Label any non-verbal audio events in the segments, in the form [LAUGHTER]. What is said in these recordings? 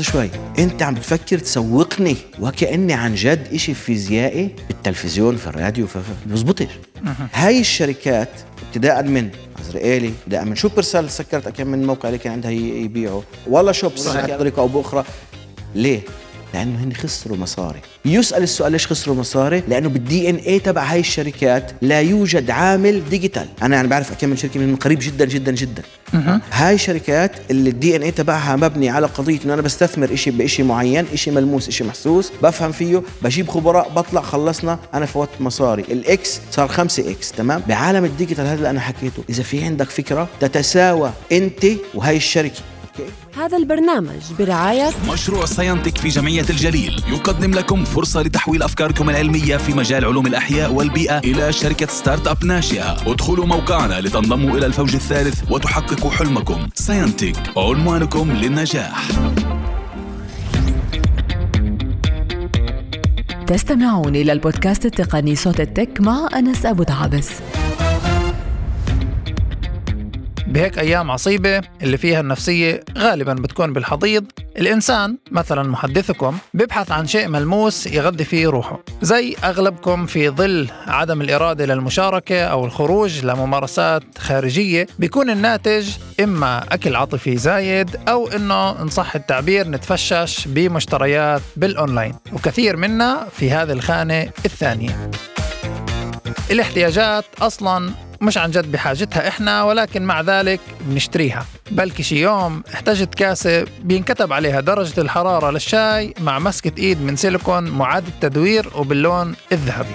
لحظة شوي. انت عم بتفكر تسوقني وكأني عن جد إشي فيزيائي بالتلفزيون في الراديو في بزبطش هاي الشركات ابتداء من عزرائيلي ابتداء من شوفرسال سكرت كم من موقع اللي كان عندها يبيعوا والله شوبس بطريقه أو بأخرى. ليه؟ لأنه هن خسروا مصاري. يسأل السؤال ليش خسروا مصاري؟ لأنه بال DNA تبع هاي الشركات لا يوجد عامل digital أنا يعني بعرف كم من شركة من قريب جدا جدا جدا. هاي الشركات اللي ال DNA تبعها مبني على قضية إنه أنا بستثمر شيء بشيء معين شيء ملموس شيء محسوس بفهم فيه بجيب خبراء بطلع خلصنا أنا فوت مصاري. ال X صار 5 X تمام؟ بعالم ال digital هذا اللي أنا حكيته. إذا في عندك فكرة تتساوى أنت وهي الشركة. هذا البرنامج برعاية مشروع ساينتك في جمعية الجليل. يقدم لكم فرصة لتحويل أفكاركم العلمية في مجال علوم الأحياء والبيئة إلى شركة startup ناشئة. ادخلوا موقعنا لتنضموا إلى الفوج الثالث وتحققوا حلمكم. ساينتك عنوانكم للنجاح. تستمعون إلى البودكاست التقني صوت التك مع أنس أبو دعابس بهيك أيام عصيبة اللي فيها النفسية غالبا بتكون بالحضيض. الإنسان مثلا محدثكم بيبحث عن شيء ملموس يغذي فيه روحه. زي أغلبكم في ظل عدم الإرادة للمشاركة أو الخروج لممارسات خارجية بيكون الناتج إما أكل عاطفي زايد أو إنه إن صح التعبير نتفشش بمشتريات بالأونلاين. وكثير منا في هذه الخانة الثانية. الاحتياجات أصلا مش عن جد بحاجتها إحنا ولكن مع ذلك بنشتريها. بلكي شي يوم احتجت كاسة بينكتب عليها درجة الحرارة للشاي مع مسكة إيد من سيليكون معاد التدوير وباللون الذهبي.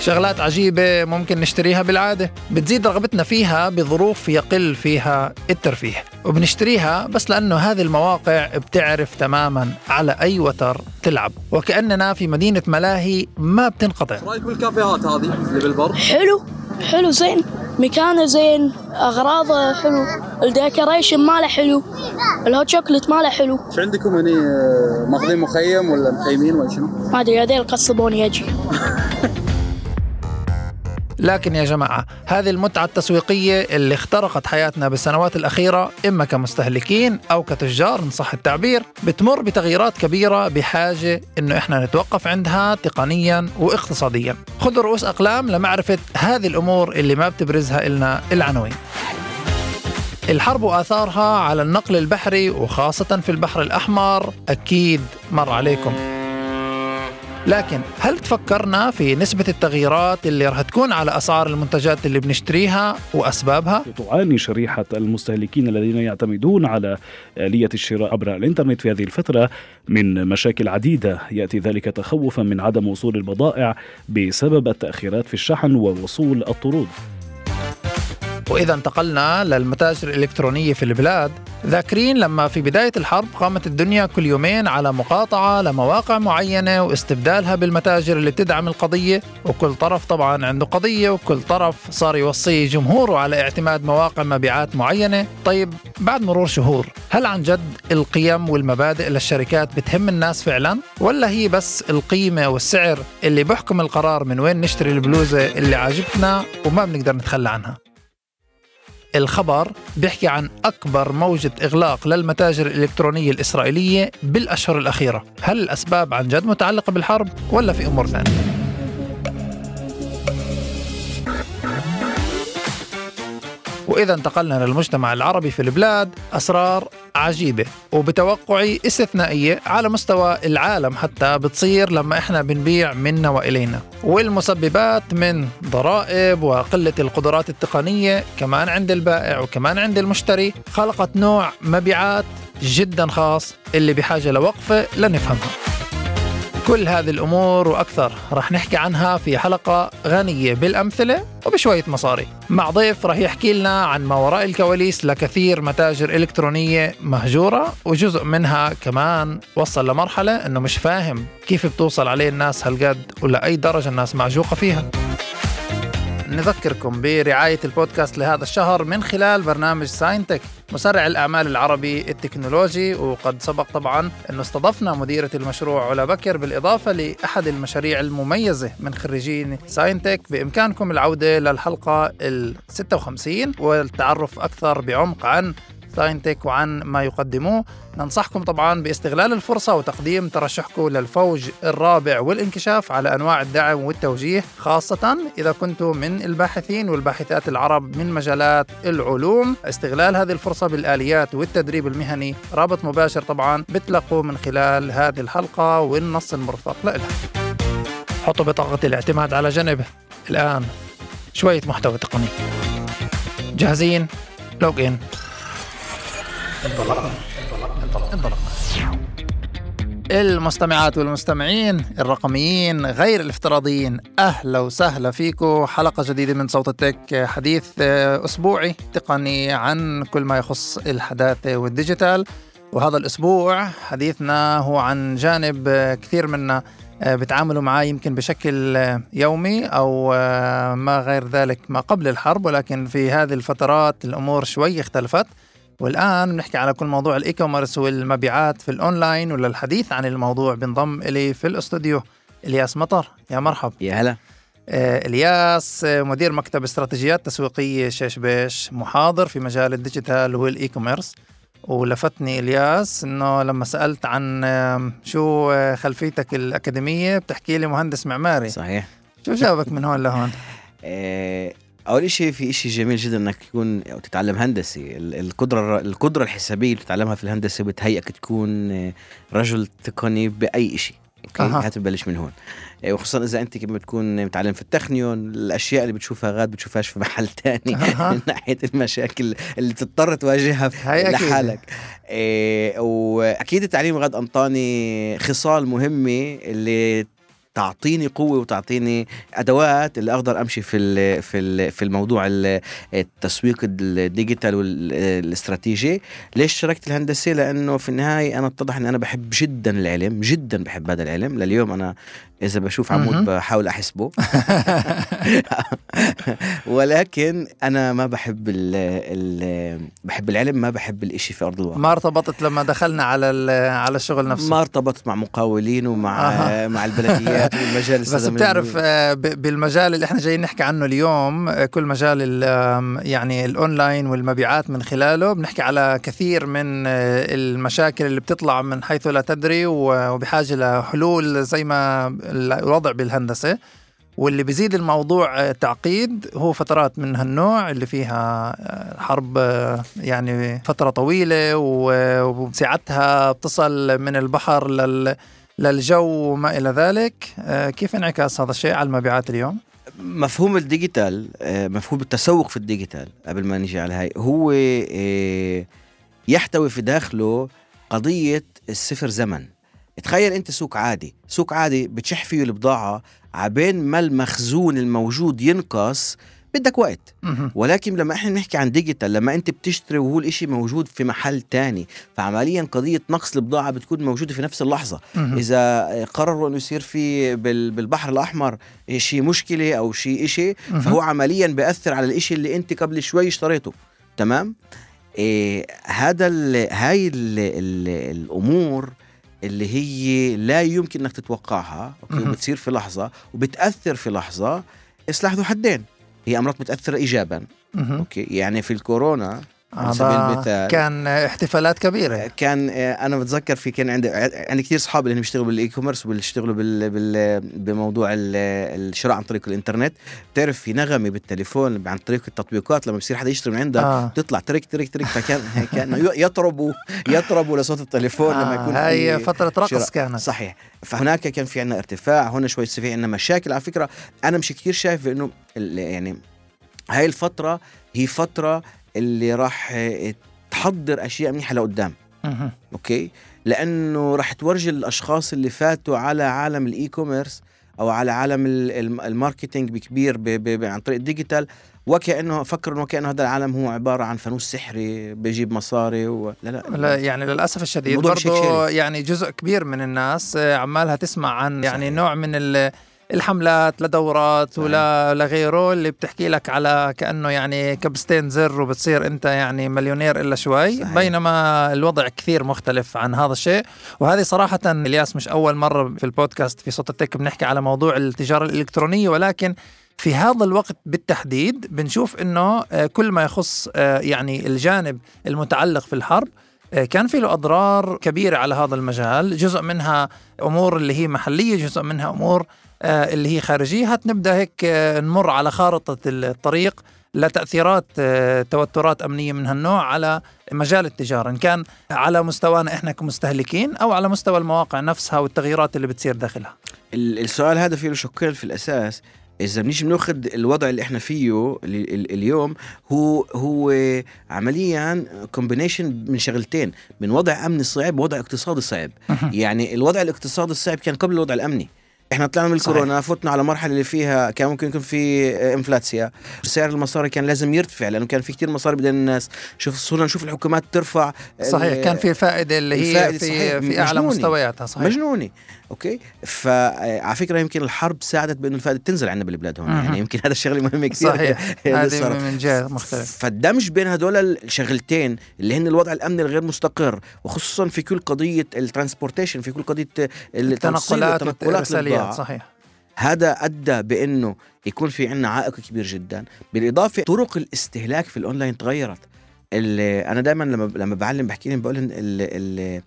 شغلات عجيبة ممكن نشتريها بالعادة. بتزيد رغبتنا فيها بظروف يقل فيها الترفيه. وبنشتريها بس لأنه هذه المواقع بتعرف تماما على أي وتر تلعب. وكأننا في مدينة ملاهي ما بتنقطع. رأيك بالكافيهات هذه اللي بالبر؟ حلو. حلو زين. مكانه زين. أغراضه حلو. ال decoration ماله حلو. ال hot chocolate ماله حلو. شو عندكم هني؟ ماخذين مخيم ولا مخيمين ولا شنو؟ ما أدري هذيل قصبوني أجي. [LAUGHS] لكن يا جماعة هذه المتعة التسويقية اللي اخترقت حياتنا بالسنوات الأخيرة إما كمستهلكين أو كتجار إن صح التعبير بتمر بتغييرات كبيرة بحاجة إنه إحنا نتوقف عندها تقنيا واقتصاديا. خذوا رؤوس أقلام لمعرفة هذه الأمور اللي ما بتبرزها إلنا العناوين. الحرب وآثارها على النقل البحري وخاصة في البحر الأحمر أكيد مر عليكم. لكن هل تفكرنا في نسبة التغييرات اللي رح تكون على أسعار المنتجات اللي بنشتريها وأسبابها؟ تعاني شريحة المستهلكين الذين يعتمدون على آلية الشراء عبر الإنترنت في هذه الفترة من مشاكل عديدة يأتي ذلك تخوفا من عدم وصول البضائع بسبب التأخيرات في الشحن ووصول الطرود وإذا انتقلنا للمتاجر الإلكترونية في البلاد ذاكرين لما في بداية الحرب قامت الدنيا كل يومين على مقاطعة لمواقع معينة واستبدالها بالمتاجر اللي بتدعم القضية وكل طرف طبعا عنده قضية وكل طرف صار يوصي جمهوره على اعتماد مواقع مبيعات معينة. طيب بعد مرور شهور هل عن جد القيم والمبادئ للشركات بتهم الناس فعلا؟ ولا هي بس القيمة والسعر اللي بحكم القرار من وين نشتري البلوزة اللي عاجبتنا وما بنقدر نتخلى عنها؟ الخبر بيحكي عن أكبر موجة إغلاق للمتاجر الإلكترونية الإسرائيلية بالأشهر الأخيرة هل الأسباب عن جد متعلقة بالحرب ولا في أمور ثانية؟ وإذا انتقلنا للمجتمع العربي في البلاد أسرار عجيبة. وبتوقعي استثنائية على مستوى العالم حتى بتصير لما إحنا بنبيع منا وإلينا. والمسببات من ضرائب وقلة القدرات التقنية كمان عند البائع وكمان عند المشتري خلقت نوع مبيعات جدا خاص اللي بحاجة لوقفة لنفهمها. كل هذه الأمور وأكثر رح نحكي عنها في حلقة غنية بالأمثلة وبشوية مصاري. مع ضيف رح يحكي لنا عن ما وراء الكواليس لكثير متاجر إلكترونية مهجورة وجزء منها كمان وصل لمرحلة أنه مش فاهم كيف بتوصل عليه الناس هالقد ولا أي درجة الناس معجوقة فيها. نذكركم برعاية البودكاست لهذا الشهر من خلال برنامج ساينتك مسرع الأعمال العربي التكنولوجي وقد سبق طبعا أنه استضفنا مديرة المشروع علا بكر بالإضافة لأحد المشاريع المميزة من خريجين ساينتك. بإمكانكم العودة للحلقة ال 56 والتعرف أكثر بعمق عن ساينتك وعن ما يقدموه. ننصحكم طبعا باستغلال الفرصة وتقديم ترشحكم للفوج الرابع والانكشاف على أنواع الدعم والتوجيه خاصة إذا كنتم من الباحثين والباحثات العرب من مجالات العلوم. استغلال هذه الفرصة بالآليات والتدريب المهني رابط مباشر طبعا بتلقوا من خلال هذه الحلقة والنص المرفق. لها حطوا بطاقة الاعتماد على جنب. الآن شوية محتوى تقني. جاهزين؟ login انطلقنا. انطلقنا. انطلقنا. المستمعات والمستمعين الرقميين غير الافتراضيين أهلا وسهلا فيكم. حلقة جديدة من صوت التك حديث أسبوعي تقني عن كل ما يخص الحداثة وال digital. وهذا الأسبوع حديثنا هو عن جانب كثير منا بتعاملوا معاه يمكن بشكل يومي أو ما غير ذلك ما قبل الحرب ولكن في هذه الفترات الأمور شوي اختلفت. والآن بنحكي على كل موضوع ال e-commerce والمبيعات في الأونلاين وللحديث عن الموضوع بنضم إلي في الأستوديو إلياس مطر. يا مرحب. يا هلا. آه، إلياس آه، مدير مكتب استراتيجيات تسويقيه شيش بيش محاضر في مجال ال digital وال e-commerce ولفتني إلياس إنه لما سألت عن شو آه، خلفيتك الأكاديمية بتحكي لي مهندس معماري. صحيح. شو جابك من هون لهون؟ [LAUGHS] أول شيء في شيء جميل جدا إنك تكون أو تتعلم هندسي ال- القدرة القدرة الحسابية اللي بتتعلمها في الهندسة بتهيئك تكون آه، رجل تقني بأي شيء أوكي أها. هات نبلش من هون آه، وخصوصا إذا أنت كما تكون متعلم في التكنيون الأشياء اللي بتشوفها غاد بتشوفهاش في محل تاني أها. [LAUGHS] من ناحية المشاكل اللي بتضطر تواجهها. لحالك إيه وأكيد التعليم غاد أنطاني خصال مهمة اللي تعطيني قوة وتعطيني أدوات اللي أقدر أمشي في ال في ال في الموضوع ال- التسويق الديجيتال والاستراتيجي ليش شاركت الهندسة؟ لأنه في النهاية أنا اتضح إني أنا بحب جدا العلم جدا بحب هذا العلم. لليوم أنا إذا بشوف عمود. بحاول أحسبه [LAUGHS] [LAUGHS] ولكن أنا ما بحب ال ال بحب العلم ما بحب الإشي في أرض الواقع ما ارتبطت لما دخلنا على على الشغل نفسه ما ارتبطت مع مقاولين ومع أها. [LAUGHS] مع البلديات والمجال بس. بتعرف آه، بالمجال اللي إحنا جايين نحكي عنه اليوم آه، كل مجال ال- آم، يعني الأونلاين والمبيعات من خلاله بنحكي على كثير من آه، المشاكل اللي بتطلع من حيث لا تدري وبحاجة لحلول زي ما الوضع بالهندسة واللي بيزيد الموضوع آه، تعقيد هو فترات من هالنوع اللي فيها آه، حرب آه، يعني فترة طويلة و- وسعتها بتصل من البحر لل للجو وما إلى ذلك كيف انعكاس هذا الشيء على المبيعات اليوم؟ مفهوم الديجيتال مفهوم التسوق في ال digital قبل ما نيجي على هاي هو يحتوي في داخله قضية الصفر زمن تخيل انت سوق عادي سوق عادي بتشح فيه البضاعة عبين ما المخزون الموجود ينقص بدك وقت. ولكن لما إحنا نحكي عن ديجيتال لما انت بتشتري وهو الإشي موجود في محل تاني فعمليا قضية نقص البضاعة بتكون موجودة في نفس اللحظة. إذا قرروا إنه يصير في بال- بالبحر الأحمر شيء مشكلة أو شيء إشي مهم. فهو عمليا بيأثر على الإشي اللي انت قبل شوي اشتريته تمام إيه هذا ال هاي ال ال الأمور اللي هي لا يمكن إنك تتوقعها أوكي مهم. وبتصير في لحظة وبتأثر في لحظة سلاح ذو حدين هي أمراض متأثرة ايجابا. أوكي يعني في الكورونا على سبيل المثال. كان احتفالات كبيرة. كان آه، أنا بتذكر في كان عندي عندي كثير اصحاب اللي بيشتغلوا بال e-commerce وبيشتغلوا بال بال بموضوع ال- الشراء عن طريق الإنترنت. بتعرف في نغمة بالتليفون عن طريق التطبيقات لما بصير حدا يشتري من عندها آه. بتطلع ترك ترك ترك فكان كان يطربوا يطربوا لصوت التليفون لما يكون آه هاي في فترة رقص شراء. كانت. صحيح. فهناك كان في عندنا ارتفاع هنا شوي في عندنا مشاكل. على فكرة أنا مش كثير شايف إنه يعني هاي الفترة هي فترة اللي راح تحضر أشياء منيحة لقدام. أوكي لأنه راح تورجي الأشخاص اللي فاتوا على عالم ال e-commerce أو على عالم ال- الم- ال marketing بكبير ب ب عن طريق ال digital وكأنه إنه وكانه هذا العالم هو عبارة عن فانوس سحري بيجيب مصاري و... لا لا, لا يعني للأسف الشديد برضه. يعني جزء كبير من الناس آه، عمالها تسمع عن يعني نوع من ال- الحملات لدورات صحيح. ولا لغيره اللي بتحكي لك على كأنه يعني كبستين زر وبتصير أنت يعني مليونير إلا شوي صحيح. بينما الوضع كثير مختلف عن هذا الشيء وهذه صراحة إلياس مش أول مرة في البودكاست في صوت التك بنحكي على موضوع التجارة الإلكترونية ولكن في هذا الوقت بالتحديد بنشوف إنه آه، كل ما يخص آه، يعني الجانب المتعلق في الحرب آه، كان في له أضرار كبيرة على هذا المجال، جزء منها أمور اللي هي محلية، جزء منها أمور اللي هي خارجية، هات نبدأ هيك آه، نمر على خارطة الطريق لتأثيرات آه، توترات أمنية من هالنوع على مجال التجارة، إن كان على مستوانا إحنا كمستهلكين أو على مستوى المواقع نفسها والتغييرات اللي بتصير داخلها. ال- السؤال هذا فيه شقين في الأساس. إذا بنيجي بنأخذ الوضع اللي إحنا فيه ال- ال- اليوم هو هو عمليا كومبينيشن من شغلتين من وضع أمني صعب ووضع اقتصادي صعب. يعني الوضع الاقتصادي الصعب كان قبل الوضع الأمني. إحنا طلعنا من صحيح. الكورونا فتنا على مرحلة اللي فيها كان ممكن يكون في إنفلاتسيا. سعر المصاري كان لازم يرتفع لأنه كان في كتير مصاري بدل الناس. شوف صرنا نشوف الحكومات ترفع صحيح كان في الفائده اللي هي في في أعلى. مستوياتها صحيح. مجنونة. أوكي؟ فعلى فكرة يمكن الحرب ساعدت بأنه الفائدة تنزل عندنا بالبلاد هون. يعني يمكن هذا الشغله مهم كثير. صحيح. اللي [LAUGHS] هذه. من جهة مختلفة. فالدمج بين هدول الشغلتين اللي هن الوضع الأمني الغير مستقر وخصوصا في كل قضية ال transportation في كل قضية التنقلات والارساليات. صحيح. هذا أدى بأنه يكون في عندنا عائق كبير جدا. بالإضافة طرق الاستهلاك في الأونلاين تغيرت. أنا دائما لما لما بعلم بحكي لهم بقول ال-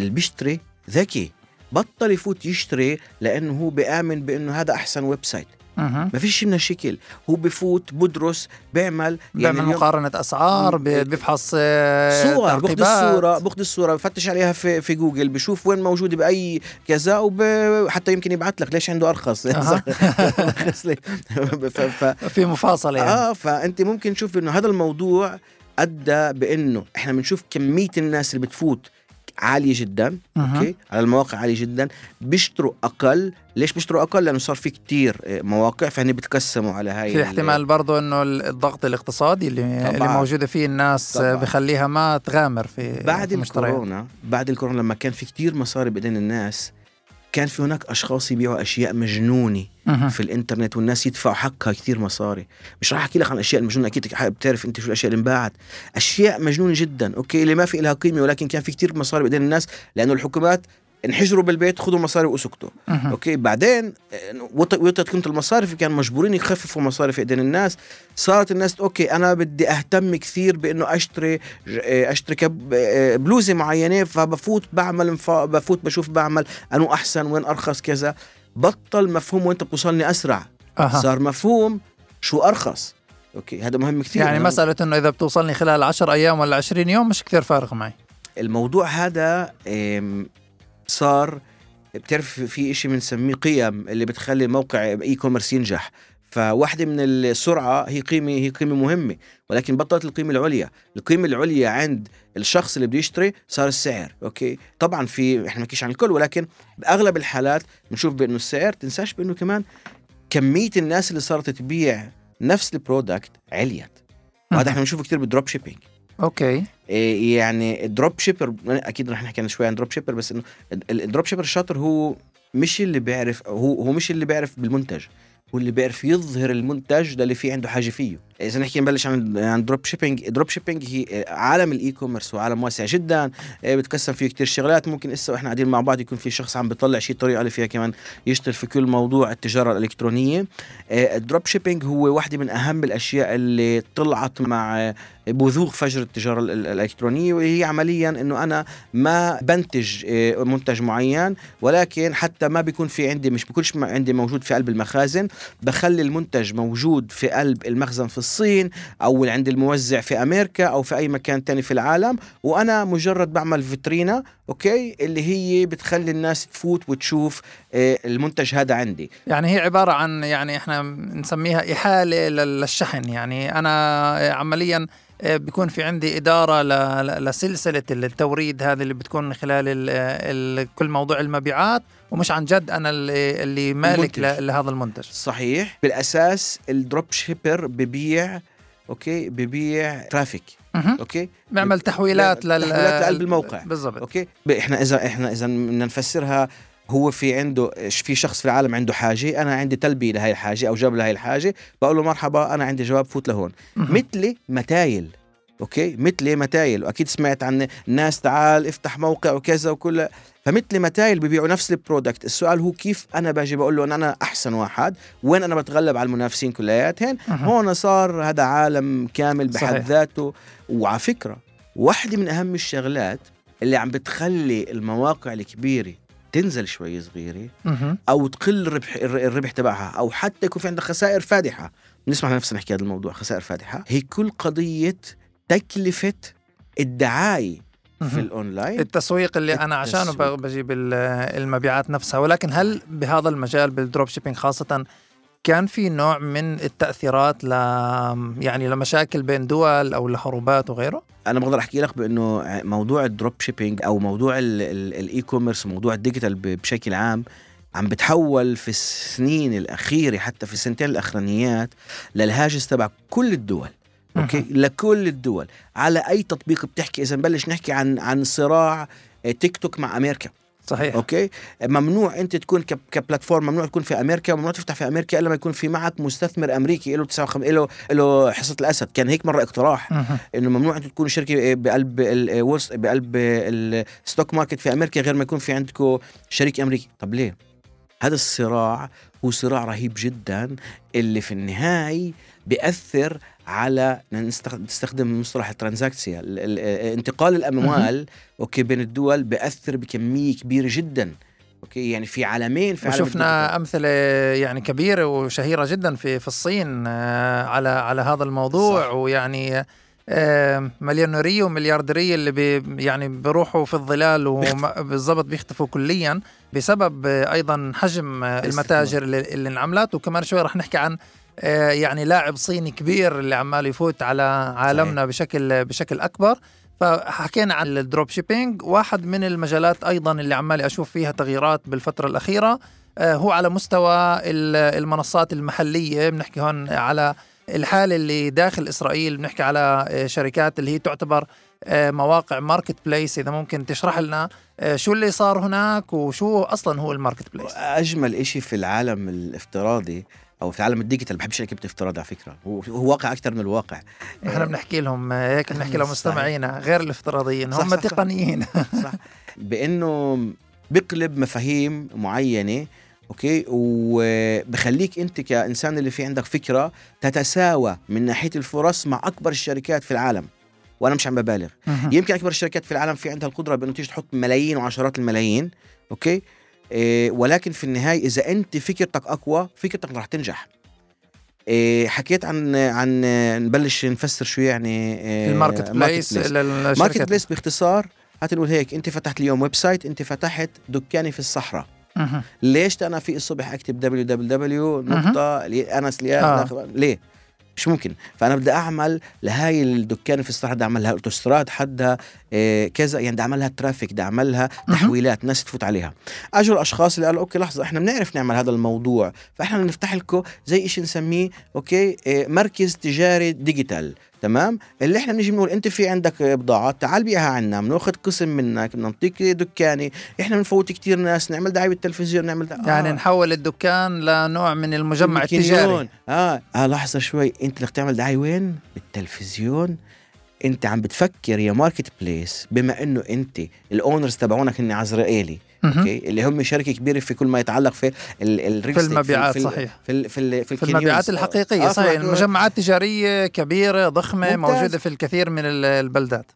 اللي بيشتري ذكي. بطل يفوت يشتري لأنه هو بيآمن بأنه هذا أحسن website. ما فيش من الشكل هو بفوت بدرس بيعمل بيعمل اليوم مقارنة أسعار م- بي- بيفحص آه، صور باخذ ترتيبات. الصورة باخذ الصورة بفتش عليها في في جوجل بشوف وين موجوده بأي كذا وحتى يمكن يبعث لك ليش عنده. أرخص [LAUGHS] ليه؟ ف... في مفاصله يعني آه فأنت ممكن تشوف إنه هذا الموضوع أدى بإنه إحنا بنشوف كمية الناس اللي بتفوت عالية جدا. أوكي على المواقع عالية جدا بيشتروا أقل ليش بيشتروا أقل لأنه صار في كتير آه، مواقع فهن بيتقسموا على هاي في ال- احتمال برضه إنه الضغط الاقتصادي اللي اللي طبعاً. موجودة فيه الناس طبعاً. بخليها ما تغامر في بعد في. الكورونا بعد الكورونا لما كان في كتير مصاري بايدين الناس كان في هناك أشخاص يبيعوا أشياء مجنونة. في الإنترنت والناس يدفعوا حقها كثير مصاري مش راح أحكي لك عن الاشياء المجنونة أكيد بتعرف أنت شو الأشياء اللي انباعت أشياء مجنونة جدا أوكي اللي ما في لها قيمة ولكن كان في كثير مصاري بايدين الناس لأنه الحكومات انحجروا بالبيت خذوا مصاري وسكتوا مهم. أوكي؟ بعدين وط- وطت قيمة المصاري كان مجبورين يخففوا مصاري في إيدين الناس. صارت الناس أوكي أنا بدي أهتم كثير بإنه أشتري أشتري آه، بلوزة معينة فبفوت بعمل بفوت بشوف بعمل أنو أحسن وين أرخص كذا. بطل مفهوم وين بتوصلني أسرع. أها. صار مفهوم شو أرخص. أوكي؟ هذا مهم كثير. يعني مسألة إنه إذا بتوصلني خلال 10 أيام ولا 20 يوم مش كثير فارق معي. الموضوع هذا صار بتعرف في إشي بنسميه قيم اللي بتخلي موقع e-commerce ينجح. فواحدة من السرعة هي قيمة هي قيمة مهمة ولكن بطلت القيمة العليا. القيمة العليا عند الشخص اللي بده يشتري صار السعر أوكي؟ طبعا في إحنا ما عن الكل ولكن بأغلب الحالات بنشوف بأنه السعر تنساش بأنه كمان كمية الناس اللي صارت تبيع نفس ال product عليت. وهذا إحنا بنشوفه كثير بال dropshipping أوكي. إيه يعني ال dropshipper أكيد رح نحكي عن شوي عن dropshipper بس إنه ال- ال- ال dropshipper الشاطر هو مش اللي بيعرف هو هو مش اللي بيعرف بالمنتج هو اللي بيعرف يظهر المنتج للي في عنده حاجة فيه. إذا نحكي نبلش عن عن dropshipping dropshipping هي عالم ال e-commerce هو عالم واسع جدا. إيه بتقسم فيه كتير شغلات. ممكن إسا وإحنا قاعدين مع بعض يكون في شخص عم بيطلع شيء طريقة اللي فيها كمان يشتغل في كل موضوع التجارة الإلكترونية. إيه ال dropshipping هو واحدة من أهم الأشياء اللي طلعت مع بزوغ فجر التجارة ال- ال- الإلكترونية. وهي عمليا إنه أنا ما بنتج آه، منتج معين ولكن حتى ما بيكون في عندي مش بيكونش م- عندي موجود في قلب المخازن. بخلي المنتج موجود في قلب المخزن في الصين أو عند الموزع في أمريكا أو في أي مكان تاني في العالم. وأنا مجرد بعمل فيترينا أوكي اللي هي بتخلي الناس تفوت وتشوف آه، المنتج هذا عندي. يعني هي عبارة عن يعني إحنا نسميها لل- للشحن. يعني أنا عمليا بيكون في عندي إدارة لسلسلة التوريد هذه اللي بتكون من خلال ال ال كل موضوع المبيعات ومش عن جد أنا اللي, مالك المنتج. لهذا المنتج صحيح بالأساس ال dropshipper ببيع أوكي ببيع traffic. أوكي بيعمل تحويلات لل تحويلات لقلب الموقع. بالضبط أوكي إحنا اذا إحنا إذا بدنا نفسرها هو في عنده في شخص في العالم عنده حاجة أنا عندي تلبية لهي الحاجة أو جواب لهي الحاجة بقول له مرحبا أنا عندي جواب فوت لهون. مثلي متايل أوكي؟ مثل متايل وأكيد سمعت عن الناس تعال افتح موقع وكذا وكل. فمثل متايل ببيعوا نفس ال product. السؤال هو كيف أنا باجي بقول له إن أنا أحسن واحد؟ وين أنا بتغلب على المنافسين كلياتهم هون صار هذا عالم كامل بحد صحيح. ذاته. وعلى فكرة واحدة من أهم الشغلات اللي عم بتخلي المواقع الكبيرة تنزل شوي صغيرة. أو تقل الربح الربح تبعها أو حتى يكون في عندها خسائر فادحة بنسمع نفسنا نحكي هذا الموضوع خسائر فادحة هي كل قضية تكلفة الدعاية في. الأونلاين التسويق اللي أنا عشانه ب- التسويق. بجيب ال- المبيعات نفسها ولكن هل بهذا المجال بال dropshipping خاصة كان في نوع من التأثيرات ل يعني لمشاكل بين دول أو لحروبات وغيره؟ أنا بقدر أحكي لك بأنه موضوع ال dropshipping أو موضوع ال- ال- ال e-commerce وموضوع ال digital بشكل عام عم بتحول في السنين الأخيرة حتى في السنتين الأخرانيات للهاجس تبع كل الدول. أوكي؟ لكل الدول. على أي تطبيق بتحكي؟ إذا نبلش نحكي عن عن صراع آه، تيك توك مع أمريكا. صحيح. أوكي؟ ممنوع أنت تكون ك platform ممنوع تكون في أمريكا ممنوع تفتح في أمريكا إلا ما يكون في معك مستثمر أمريكي له 59 له له حصة الأسد. كان هيك مرة اقتراح. إنه ممنوع أنتم تكونوا شركة بقلب ال- Wall S- بقلب ال stock market في أمريكا غير ما يكون في عندكم شريك أمريكي. طب ليه؟ هذا الصراع هو صراع رهيب جدا اللي في النهاية بيأثر على نستخ- نستخدم مصطلح ال טרנזקציה. ال- ال- انتقال الأموال أوكي بين الدول بيأثر بكمية كبيرة جدا. أوكي يعني في عالمين في عالم. وشفنا أمثلة يعني كبيرة وشهيرة جدا في في الصين آه، على على هذا الموضوع. صح. ويعني آه، مليونيرية ومليارديرية اللي بي يعني بيروحوا في الظلال وبالضبط بيختفوا كليا بسبب آه، أيضا حجم آه، المتاجر اللي, اللي انعملت. وكمان شوي رح نحكي عن آه، يعني لاعب صيني كبير اللي عمال يفوت على عالمنا صحيح. بشكل بشكل أكبر. فحكينا عن ال dropshipping واحد من المجالات أيضا اللي عمال أشوف فيها تغييرات بالفترة الأخيرة آه، هو على مستوى ال- المنصات المحلية. بنحكي هون على الحاله اللي داخل إسرائيل. بنحكي على آه، شركات اللي هي تعتبر آه، مواقع marketplace إذا ممكن تشرح لنا آه، شو اللي صار هناك وشو أصلا هو ال marketplace أجمل إشي في العالم الافتراضي أو في عالم ال digital بحبش كلمه افتراضي على فكرة. هو هو واقع أكثر من الواقع. إحنا بنحكي لهم هيك [LAUGHS] بنحكي. لمستمعينا غير الافتراضيين هم صح،. تقنيين. [LAUGHS] صح. بأنه بقلب مفاهيم معينة أوكي؟ وبخليك أنت كإنسان اللي في عندك فكرة تتساوى من ناحية الفرص مع أكبر الشركات في العالم. وأنا مش عم ببالغ. يمكن أكبر الشركات في العالم في عندها القدرة بأنه تيجي تحط ملايين وعشرات الملايين أوكي؟ ولكن في النهاية إذا أنت فكرتك أقوى فكرتك رح تنجح. إيه حكيت عن عن نبلش نفسر شو يعني إيه الماركت بليس ماركت للشركات بليس باختصار هات نقول هيك أنت فتحت اليوم ويب سايت أنت فتحت دكاني في الصحراء. ليش؟ أنا في الصبح أكتب www. نقطة انس آه. ليه؟ مش ممكن. فأنا بدي أعمل لهاي الدكان في الصحراء بدي اعمل لها أوتوستراد حدها إيه كذا يعني بدي اعمل لها traffic بدي اعمل لها مهم. تحويلات ناس تفوت عليها. أجوا الأشخاص اللي قالوا okay لحظة إحنا بنعرف نعمل هذا الموضوع. فإحنا نفتح لكم زي شيء نسميه okay إيه مركز تجاري digital. تمام؟ اللي إحنا بنيجي بنقول أنت في عندك بضاعه تعال بيعها عنا بنأخذ قسم منك بنعطيك دكاني إحنا بنفوت كتير ناس نعمل دعاية بالتلفزيون نعمل دعاية. يعني نحول الدكان لنوع من المجمع. التجاري. آه. آه لحظة شوي. أنت بدك تعمل دعاية وين؟ بالتلفزيون. أنت عم بتفكر يا marketplace بما إنه أنت ال owners تبعونك هن عزريئيلي. okay؟ اللي هم شركة كبيرة في كل ما يتعلق في في المبيعات صحيح. في ال في, ال في, في المبيعات. الحقيقية آه، صحيح. في المجمعات تجارية كبيرة ضخمة ممتاز. موجودة في الكثير من ال- البلدات.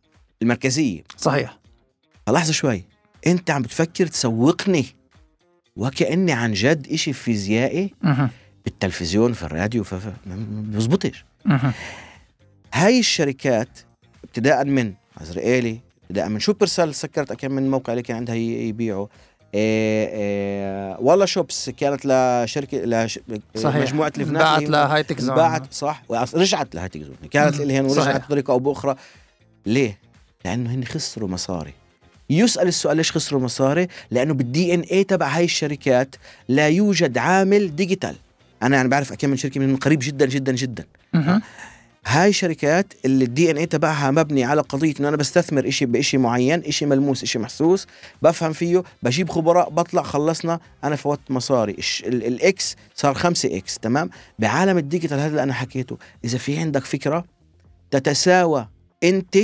المركزية. صحيح. فلحظه شوي. أنت عم بتفكر تسوقني وكأني عن جد إشي فيزيائي. بالتلفزيون في الراديو ف... ما. هاي الشركات ابتداء من عزرائيلي ابتداء من شوبرسل سكرت؟ كم من موقع اللي كان عندها يبيعوا إيه إيه والله شوبس كانت لشركة لش... صحيح. مجموعة لبنان باعت اللي هي- لهاي تك زون. باعت صح. رجعت لهاي تك زون. كانت صحيح. ورجعت بطريقة أو بأخرى. ليه؟ لأنه هن خسروا مصاري. يسأل السؤال ليش خسروا مصاري؟ لأنه بال DNA تبع هاي الشركات لا يوجد عامل digital. أنا يعني بعرف كم من شركة من قريب جدا جدا جدا. هاي شركات اللي ال DNA تبعها مبني على قضية إنه أنا بستثمر إشي بإشي معين إشي ملموس إشي محسوس بفهم فيه بجيب خبراء بطلع خلصنا أنا فوت مصاري. ال X صار 5 X تمام؟ بعالم ال digital هذا اللي أنا حكيته إذا في عندك فكرة تتساوى أنت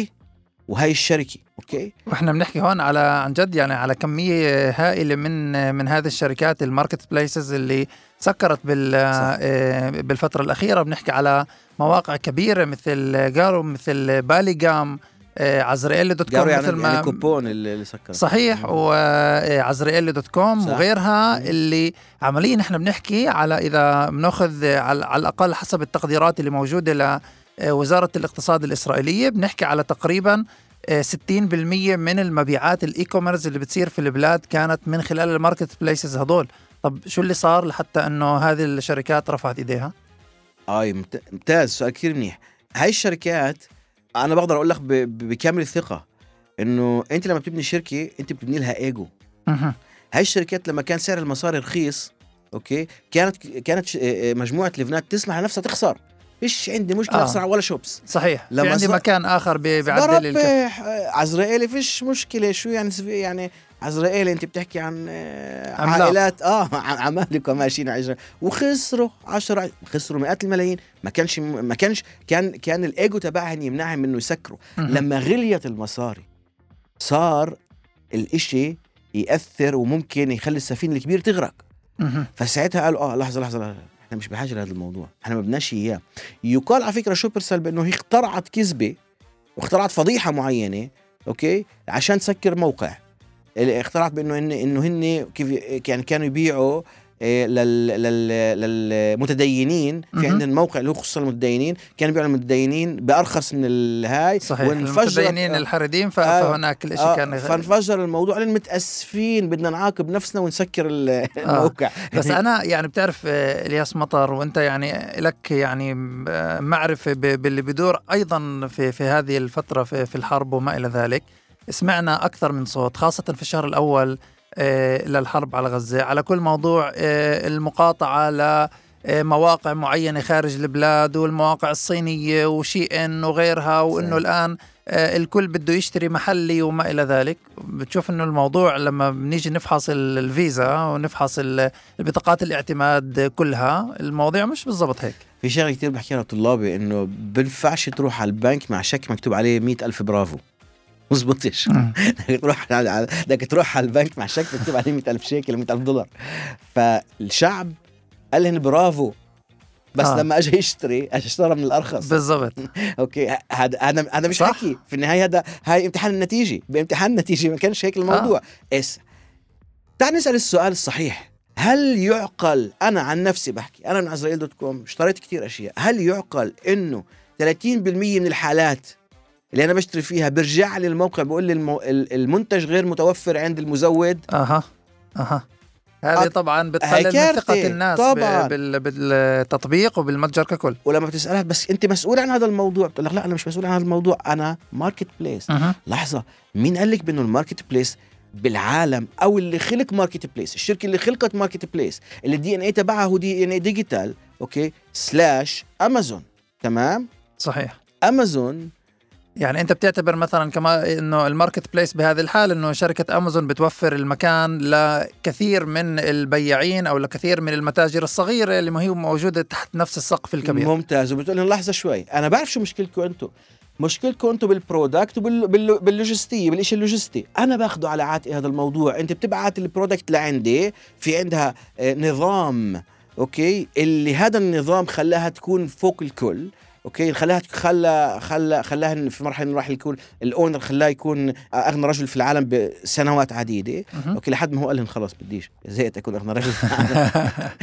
وهي الشركة okay؟ وإحنا بنحكي هون على عن جد يعني على كمية هائلة من من هذه الشركات ال marketplaces اللي سكرت بال آه، بالفترة الأخيرة. بنحكي على مواقع كبيرة مثل جارو مثل باليجام آه، عزريئيلي dot com يعني, مثل ما يعني جروبون اللي سكر. صحيح وعزريئيلي dot com صح. وغيرها اللي عمليا إحنا بنحكي على إذا بنأخذ على, الأقل حسب التقديرات اللي موجودة لوزاره الاقتصاد الإسرائيلية بنحكي على تقريبا آه، 60% من المبيعات ال e-commerce اللي بتصير في البلاد كانت من خلال ال marketplaces هدول طب شو اللي صار لحتى إنه هذه الشركات رفعت إيديها؟ اي ممت- ممتاز سؤال كثير منيح. هاي الشركات أنا بقدر أقول لك بكامل الثقة إنه أنت لما بتبني شركة أنت بتبني لها إيجو. هاي الشركات لما كان سعر المصاري رخيص أوكي كانت كانت آه، آه، مجموعة لبنان تسمح لنفسها تخسر. فيش عندي مشكلة آه. أخسر ولا شوبس. صحيح. في لما عندي صار- مكان آخر بي- بيعدل الكف. آه، عزرائيلي فيش مشكلة شو يعني يعني عزرائيلي أنت بتحكي عن آه،. عائلات آه عمالقة ماشيين على عزرائيل. وخسروا 10 خسروا مئات الملايين ما كانش ما كانش كان كان الإيجو تبعهم يمنعهم منه يسكروا. لما غليت المصاري صار الإشي يأثر وممكن يخلي السفينة الكبيرة تغرق. فساعتها قالوا آه لحظة لحظة, لحظة. إحنا مش بحاجة لهذا الموضوع إحنا ما بدناش إياه يقال على فكرة شوبرسل بانه هي اخترعت كذبة واخترعت فضيحة معينة أوكي عشان تسكر موقع اخترعت بأنه هن إنه هن كيف يعني كانوا يبيعوا إيه، لل لل للمتدينين. في. عندنا موقع اللي هو خصوصا المتدينين. كانوا يبيعوا للمتدينين بأرخص من الهاي. صحيح المتدينين الحريدين ف- آه، فهناك الإشي آه كان فانفجر الموضوع لأن متأسفين بدنا نعاقب نفسنا ونسكر ال- الموقع. بس [LAUGHS] أنا يعني بتعرف آه، إلياس مطر وأنت يعني لك يعني آه، معرفة باللي بدور أيضا في في هذه الفترة في, في الحرب وما إلى ذلك. سمعنا أكثر من صوت خاصة في الشهر الأول آه، للحرب على غزة. على كل موضوع آه، المقاطعة ل مواقع معينة خارج البلاد والمواقع الصينية وشي إن وغيرها وإنه. الآن آه، الكل بده يشتري محلي وما إلى ذلك. بتشوف إنه الموضوع لما بنيجي نفحص ال- الفيزا ونفحص ال- البطاقات الاعتماد كلها المواضيع مش بالضبط هيك. في شغلة كثير بحكيها لطلابي إنه بنفعش تروح على البنك مع شيك مكتوب عليه مئة ألف برافو. مزبطش بدك [LAUGHS] تروح على بدك تروح على البنك مع شيك مكتوب عليه 100000 شيكل 100000 دولار. فالشعب قال لهم برافو. بس آه. آه. لما اجى يشتري اجى أشترى من الأرخص. بالضبط. [LAUGHS] okay. هذا هذا هذا مش صح. حكي. في النهاية هذا هاي امتحان النتيجة. بامتحان النتيجة ما كانش هيك الموضوع. آه. اس تعال نسأل السؤال الصحيح. هل يعقل أنا عن نفسي بحكي أنا من عزريئيلي dot com اشتريت كثير أشياء. هل يعقل إنه 30% من الحالات اللي أنا بشتري فيها برجع لي الموقع بقول لي المو... ال- المنتج غير متوفر عند المزود. أها أها. هذه طبعا بتقلل من. ثقة الناس طبعاً. بالتطبيق وبالمتجر ككل. ولما بتسألها بس أنت مسؤول عن هذا الموضوع؟ بتقول لك لا أنا مش مسؤول عن هذا الموضوع أنا marketplace أها. لحظة. مين قال لك بأنه ال marketplace بالعالم أو اللي خلق marketplace الشركة اللي خلقت marketplace اللي ال DNA تبعها هو DNA digital okay؟ slash امازون تمام؟ صحيح. امازون يعني انت بتعتبر مثلا كما إنه ال marketplace بهذه الحال إنه شركة أمازون بتوفر المكان لكثير من البياعين أو لكثير من المتاجر الصغيرة اللي ما هي موجودة تحت نفس السقف الكبير. ممتاز. وبتقول لهم لحظة شوي. أنا بعرف شو مشكلتكم أنتم. مشكلتكم أنتم بال product وباللوجستيه بالشيء اللوجستي. أنا باخده على عاتقي هذا الموضوع. أنت بتبعت ال product لعندي في عندها آه، نظام okay؟ اللي هذا النظام خلاها تكون فوق الكل. okay خلاها خلى خلى خلاها في مرحلة من راح يكون ال owner خلاه يكون أغنى رجل في العالم بسنوات عديدة. okay لحد ما هو قال لهم خلاص بديش زهقت أكون أغنى رجل في العالم.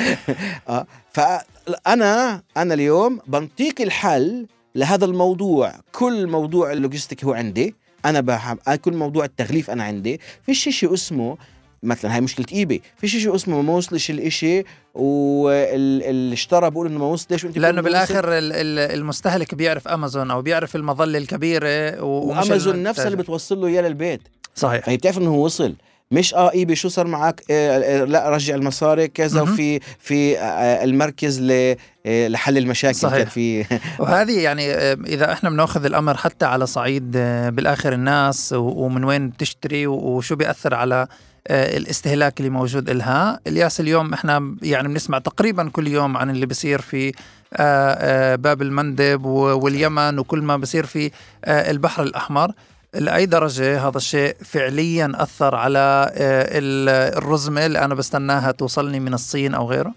[LAUGHS] آه فانا أنا اليوم بنطيك الحل لهذا الموضوع. كل موضوع ال logistic هو عندي. أنا بحب كل موضوع التغليف أنا عندي. في شيء اسمه مثلا هاي مشكلة إيباي. في شيء اسمه ما وصلش الإشي واللي اشترى بقول إنه ما وصلش وانت لأنه. بالآخر ال- ال- المستهلك بيعرف أمازون أو بيعرف المظلة الكبيرة وأمازون نفسها اللي بتوصل له إياه للبيت. صحيح. فهي بتعرف إنه هو وصل. مش آه ايبي شو صار معك؟ آه آه لا رجع المصاري كذا. وفي في آه المركز ل آه لحل المشاكل. صحيح. في [LAUGHS] وهذه يعني آه، إذا إحنا بنأخذ الأمر حتى على صعيد آه، بالآخر الناس ومن وين بتشتري وشو بيأثر على آه، الاستهلاك اللي موجود إلها. الياس اليوم إحنا يعني بنسمع تقريبا كل يوم عن اللي بيصير في آه، باب المندب واليمن وكل ما بصير في البحر الأحمر. لأي درجة هذا الشيء فعليا أثر على الرزمة اللي أنا بستناها توصلني من الصين أو غيره؟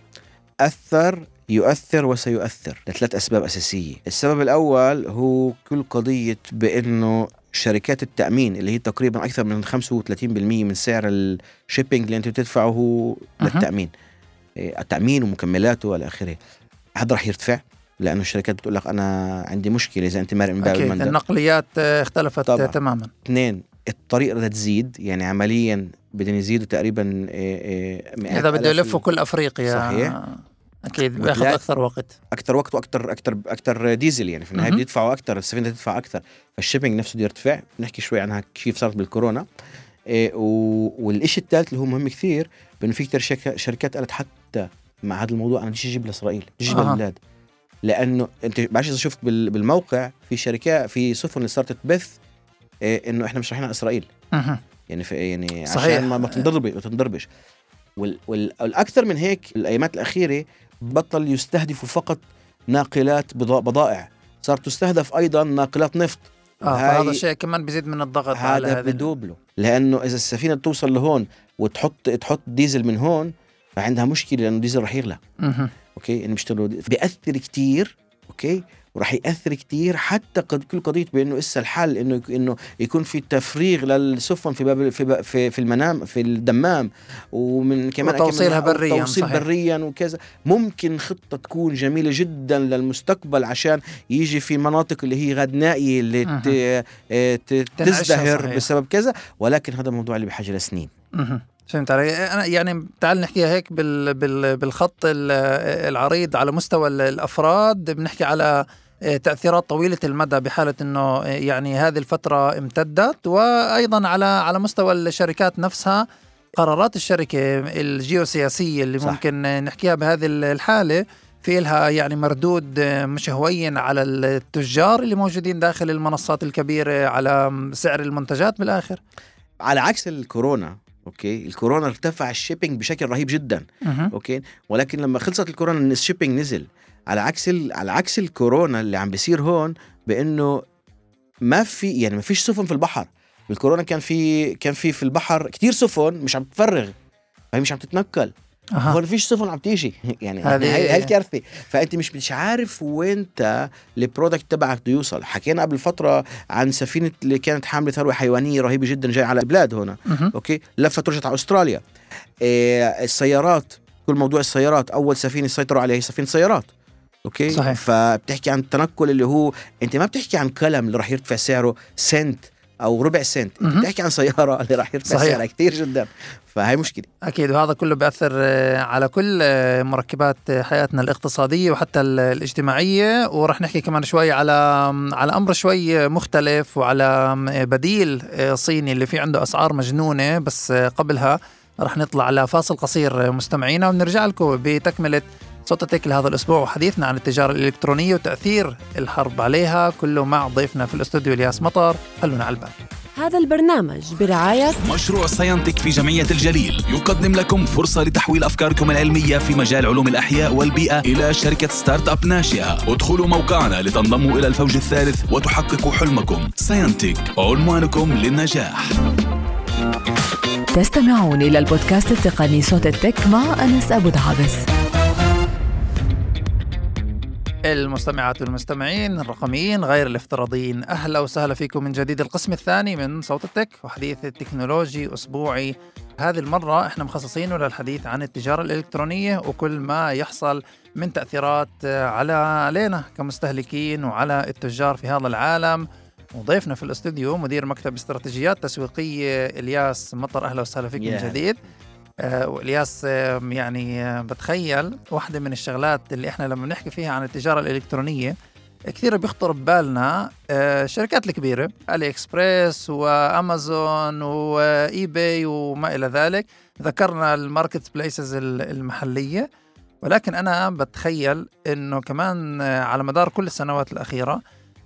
أثر يؤثر وسيؤثر لثلاث أسباب أساسية. السبب الأول هو كل قضية بأنه شركات التأمين اللي هي تقريبا أكثر من 35% من سعر الشيبينج اللي أنت بتدفعه هو للتأمين. إيه، التأمين ومكملاته وإلى آخره. هذا رح يرتفع لأنه الشركات بتقول لك أنا عندي مشكلة إذا أنت مارق من باب المندب. النقليات اختلفت طبعا. تماما. اثنين الطريق بدها تزيد يعني عمليا بدهم يزيدوا تقريبا إيه، إيه، إذا بده يلفوا كل أفريقيا. صحيح. أكيد بياخذ أكثر وقت. أكثر وقت وأكثر أكثر أكثر ديزل يعني في النهاية بيدفعوا أكثر السفينة تدفع أكثر فالشيبنج نفسه بده يرتفع بنحكي شوي عنها كيف صارت بالكورونا. إيه والشيء الثالث اللي هو مهم كثير بأنه في كثير شركات قالت حتى مع هذا الموضوع أنا بديش أجيب لإسرائيل بديش أجيب للبلاد لأنه أنت بعرفش إذا شفت بالموقع في شركات في سفن اللي صارت تبث إيه إنه إحنا مش رايحين على إسرائيل. أه. يعني في يعني صحيح. عشان ما تنضربش ما تنضربش. والأكثر من هيك الأيامات الأخيرة بطل يستهدفوا فقط ناقلات بضائع. صار تستهدف أيضا ناقلات نفط. آه فهذا الشيء كمان بيزيد من الضغط على هذا بدوب له لأنه إذا السفينة توصل لهون وتحط تحط ديزل من هون فعندها مشكلة لأنه الديزل رح يغلى. أوكي؟ انه بيشتغلوا بيأثر كثير أوكي؟ وراح يأثر كثير حتى قد كل قضية بأنه إسا الحل إنه إنه يكون في تفريغ للسفن في باب في في, في المينا في الدمام ومن كمان توصيلها بريا توصيل صحيح. بريا وكذا ممكن خطة تكون جميلة جدا للمستقبل عشان يجي في مناطق اللي هي غد نائية اللي أه. تزدهر بسبب كذا ولكن هذا الموضوع اللي بحاجة لسنين أه. فهمت علي؟ أنا يعني تعال نحكيها هيك بال بال بالخط العريض على مستوى الأفراد بنحكي على تأثيرات طويلة المدى بحالة إنه آه، يعني هذه الفترة امتدت. وأيضا على على مستوى الشركات نفسها قرارات الشركة الجيوسياسية اللي صح. ممكن نحكيها بهذه الحالة في لها يعني مردود آه، مش هوين على التجار اللي موجودين داخل المنصات الكبيرة على سعر المنتجات بالآخر. على عكس الكورونا أوكي؟ الكورونا ارتفع ال shipping بشكل رهيب جدا أه. أوكي؟ ولكن لما خلصت الكورونا ال shipping نزل. على عكس على عكس الكورونا اللي عم بيصير هون بإنه ما في يعني ما فيش سفن في البحر. بالكورونا كان في كان في في البحر كتير سفن مش عم تفرغ. فهي مش عم تتنقل. أه. هون فيش سفن عم تيجي. [LAUGHS] يعني هاي هاي الكارثه فأنت مش مش عارف وين ال product تبعك بده يوصل. حكينا قبل فترة عن سفينة اللي كانت حاملة ثروة حيوانية رهيبة جدا جاي على البلاد هنا. أه. أوكي؟ لفت رجعت على أستراليا. إيه السيارات كل موضوع السيارات. أول سفينة سيطروا عليها هي سفينة سيارات. أوكي؟ صحيح. فبتحكي عن التنقل اللي هو أنت ما بتحكي عن قلم اللي راح يرتفع سعره سنت أو ربع سنت. أنت بتحكي عن سيارة [LAUGHS] اللي راح يرتفع صحيح. سعرها كثير جدا. فهي مشكلة. أكيد. وهذا كله بيأثر آه، على كل آه، مركبات حياتنا الاقتصادية وحتى الاجتماعية. وراح نحكي كمان شوي على على أمر شوي مختلف وعلى بديل آه، صيني اللي فيه عنده أسعار مجنونة. بس قبلها راح نطلع على فاصل قصير مستمعينا. ونرجع لكم بتكملة صوتتك لهذا الأسبوع وحديثنا عن التجارة الإلكترونية وتأثير الحرب عليها. كله مع ضيفنا في الاستوديو الياس مطر خلونا على البال هذا البرنامج برعاية مشروع ساينتك في جمعية الجليل. يقدم لكم فرصة لتحويل أفكاركم العلمية في مجال علوم الأحياء والبيئة إلى شركة startup ناشئة. ادخلوا موقعنا لتنضموا إلى الفوج الثالث وتحققوا حلمكم. ساينتك عنوانكم للنجاح. تستمعون إلى البودكاست التقني صوت التك مع أنس أبو دعابس المستمعات والمستمعين الرقميين غير الافتراضيين. أهلا وسهلا فيكم من جديد. القسم الثاني من صوت التك وحديث التكنولوجي أسبوعي. هذه المرة إحنا مخصصينه للحديث عن التجارة الإلكترونية وكل ما يحصل من تأثيرات على علينا كمستهلكين وعلى التجار في هذا العالم. وضيفنا في الاستوديو مدير مكتب استراتيجيات تسويقية إلياس مطر. أهلا وسهلا فيك yeah. من جديد. والياس يعني آه، بتخيل واحدة من الشغلات اللي إحنا لما بنحكي فيها عن التجارة الإلكترونية كثير بيخطر ببالنا آه، الشركات الكبيرة علي إكسبريس وأمازون و eBay وما إلى ذلك ذكرنا ال marketplaces المحلية. ولكن أنا بتخيل إنه كمان على مدار كل السنوات الأخيرة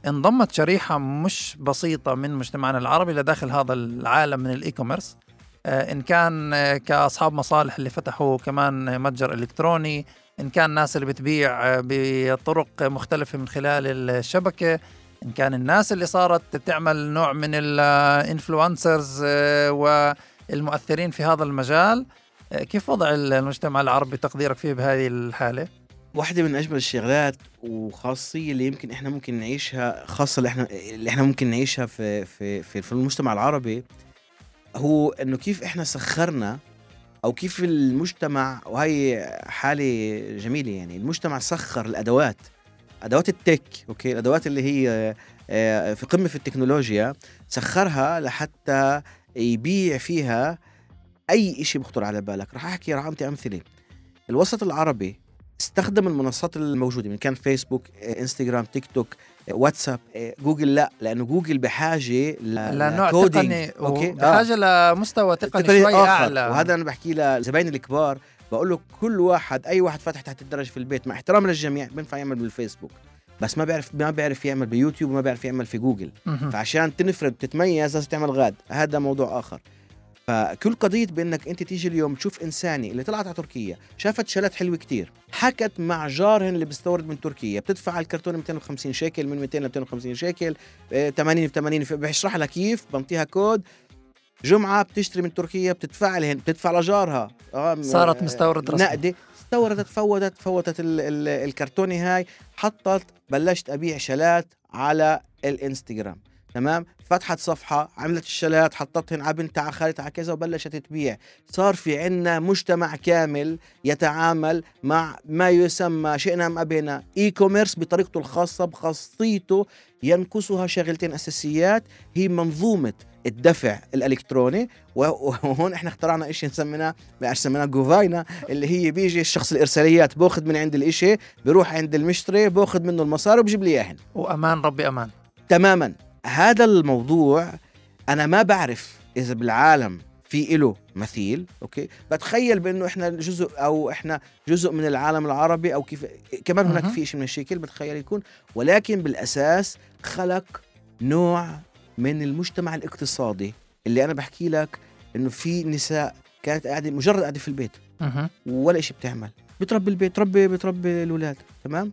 انضمت شريحة مش بسيطة من مجتمعنا العربي لداخل هذا العالم من ال e-commerce آه، إن كان آه، كأصحاب مصالح اللي فتحوا كمان متجر إلكتروني إن كان الناس اللي بتبيع آه، بطرق مختلفة من خلال الشبكة إن كان الناس اللي صارت تعمل نوع من ال influencers والمؤثرين في هذا المجال. آه، كيف وضع المجتمع العربي تقديرك فيه بهذه الحالة؟ واحدة من أجمل الشغلات وخاصية اللي يمكن إحنا ممكن نعيشها خاصة اللي إحنا اللي إحنا ممكن نعيشها في في, في المجتمع العربي هو إنه كيف إحنا سخرنا أو كيف المجتمع وهي حالة جميلة يعني المجتمع سخر الأدوات أدوات التك أوكي؟ الأدوات اللي هي آه، في قمة في التكنولوجيا سخرها لحتى يبيع فيها أي شيء بخطر على بالك. راح أحكي راح أعطي أمثلة. الوسط العربي استخدم المنصات الموجودة من كان فيسبوك انستغرام تيك توك واتساب آه، جوجل لا لأنه جوجل بحاجة لنوع تقني. أوكي؟ بحاجه آه. لمستوى تقني شوي آخر. أعلى. وهذا أنا بحكي لزبايني الكبار. بقول له كل واحد أي واحد فاتح تحت الدرج في البيت مع احترام للجميع بينفع يعمل بالفيسبوك. بس ما بيعرف ما بيعرف يعمل بيوتيوب وما بيعرف يعمل في جوجل. فعشان تنفرد تتميز لازم تعمل غاد. هذا موضوع آخر. فكل قضية بإنك أنت تيجي اليوم تشوف انساني اللي طلعت على تركيا شافت شلات حلوة كتير حكت مع جارهن اللي بيستورد من تركيا بتدفع على الكرتون 250 شيكل من 200 ل 250 شيكل آه، 80 في 80 في- بيشرح لها كيف بنطيها كود. جمعة بتشتري من تركيا بتدفع لهن بتدفع لجارها. آه صارت آه، مستورد رسمي. نقدي استوردت فوتت فوتت ال ال الكرتونة هاي حطت بلشت تبيع شلات على الإنستغرام. تمام؟ فتحت صفحة عملت الشلات حطتهن على بنتها على خالتها على كذا وبلشت تبيع. صار في عنا مجتمع كامل يتعامل مع ما يسمى شئنا أم أبينا e-commerce بطريقته الخاصة بخاصيته ينقصها شغلتين أساسيات هي منظومة الدفع الإلكتروني وهون إحنا اخترعنا شيء سميناه بعرف سميناه جوفاينا اللي هي بيجي الشخص الإرساليات بأخذ من عند الإشي بيروح عند المشتري بأخذ منه المصاري وبجيب لي إياهن. وأمان ربي أمان. تماما. هذا الموضوع أنا ما بعرف إذا بالعالم في إله مثيل أوكي؟ بتخيل بأنه إحنا جزء أو إحنا جزء من العالم العربي أو كيف كمان هناك. في شيء من الشكل بتخيل يكون ولكن بالأساس خلق نوع من المجتمع الاقتصادي. اللي أنا بحكي لك إنه في نساء كانت قاعدة مجرد قاعدة في البيت. ولا شيء بتعمل. بتربي البيت تربي بتربي الأولاد تمام؟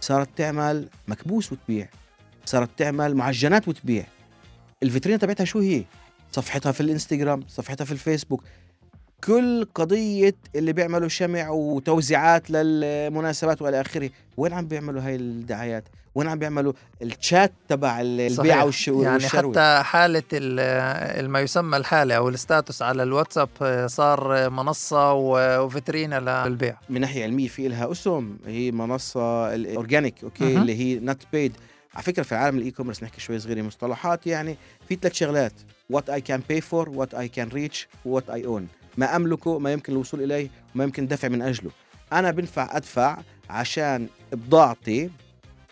صارت تعمل مكبوس وتبيع. صارت تعمل معجنات وتبيع الفيترينا تبعتها شو هي صفحتها في الإنستغرام صفحتها في الفيسبوك كل قضية اللي بيعملوا شمع وتوزيعات للمناسبات وإلى آخره، وين عم بيعملوا هاي الدعايات؟ وين عم بيعملوا الشات تبع البيع والش- يعني والشروي؟ حتى حالة ال- ما يسمى الحالة أو ال status على الواتساب آه، صار منصة و- وفيترينا للبيع من ناحية علمية في لها أسهم هي منصة ال organic أوكي مهم. اللي هي not paid على فكرة في عالم ال e-commerce نحكي شوي صغيره مصطلحات يعني في ثلاث شغلات. what I can pay for what I can reach what I own ما أملكه ما يمكن الوصول إليه وما يمكن الدفع من أجله. أنا بنفع أدفع عشان بضاعتي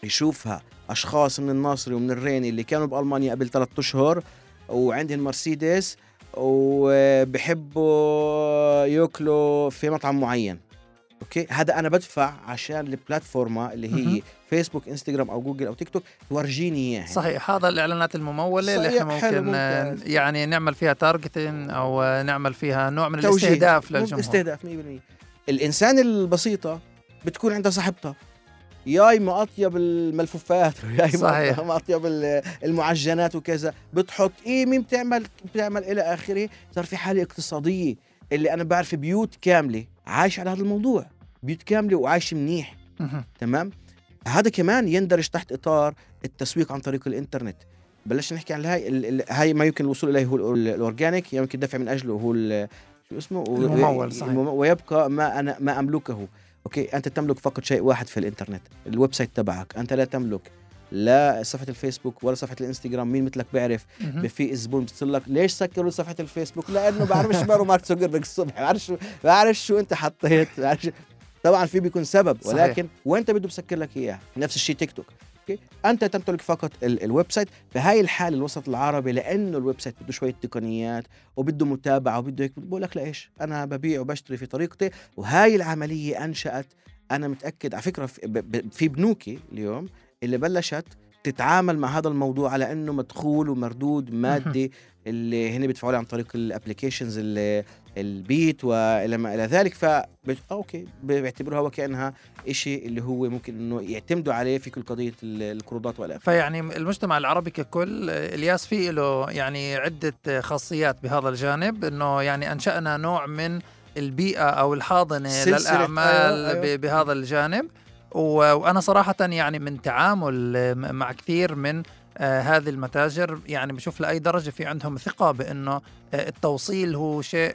يشوفها أشخاص من الناصري ومن الريني اللي كانوا بألمانيا قبل ثلاثة أشهر وعندهم مرسيدس وبحبوا ياكلوا في مطعم معين. أوكي هذا أنا بدفع عشان البلاتفورما اللي هي مهم. فيسبوك انستغرام أو جوجل أو تيك توك تورجيني إياها صحيح هذا الإعلانات الممولة اللي إحنا ممكن. يعني نعمل فيها targeting أو آه، نعمل فيها نوع من توجيه. الاستهداف للجمهور استهداف 100% الإنسان البسيطة بتكون عندها صاحبتها ياي ما أطيب الملفوفات [LAUGHS] ياي صحيح. ما أطيب ال- المعجنات وكذا بتحط إيه مين بتعمل بتعمل إلى آخره صار في حالة اقتصادية اللي أنا بعرف بيوت كاملة عايش على هذا الموضوع بيوت كاملة وعايش منيح. تمام؟ هذا كمان يندرج تحت إطار التسويق عن طريق الإنترنت. بلشنا نحكي عن هاي هاي ما يمكن الوصول إليه هو ال- organic يمكن الدفع من أجله هو ال- شو اسمه؟ الممول، صحيح. ويبقى ما أنا ما أملكه. أوكي؟ أنت تملك فقط شيء واحد في الإنترنت ال website تبعك. أنت لا تملك. لا صفحة الفيسبوك ولا صفحة الإنستغرام مين مثلك بيعرف. في زبون بتصير لك ليش سكروا صفحة الفيسبوك؟ لأنه بعرفش مارك مارك زوكربيرج الصبح بعرف شو بعرف شو أنت حطيت بعرف طبعا في بيكون سبب صحيح. ولكن وانت بده بسكر لك إياها؟ نفس الشيء تيك توك. أوكي؟ أنت تمتلك فقط ال- website. بهاي الحالة الوسط العربي لأنه ال website بده شوية تقنيات وبده متابعة وبده هيك بقول لك لإيش؟ أنا ببيع وبشتري في طريقتي وهاي العملية أنشأت أنا متأكد. على فكرة في بنوك اليوم اللي بلشت تتعامل مع هذا الموضوع على إنه مدخول ومردود مادي اللي هن بيدفعوا له عن طريق ال applications البيت وإلى ما إلى ذلك. ف أوكي. بيعتبروها وكانها شيء اللي هو ممكن إنه يعتمدوا عليه في كل قضية ال- القروضات والافات فيعني المجتمع العربي ككل إلياس فيه له يعني عدة خاصيات بهذا الجانب إنه يعني أنشأنا نوع من البيئة أو الحاضنة للأعمال أيوة، أيوة. بهذا الجانب. وأنا صراحة يعني من تعامل مع كثير من آه، هذه المتاجر يعني بشوف لأي درجة في عندهم ثقة بأنه آه، التوصيل هو شيء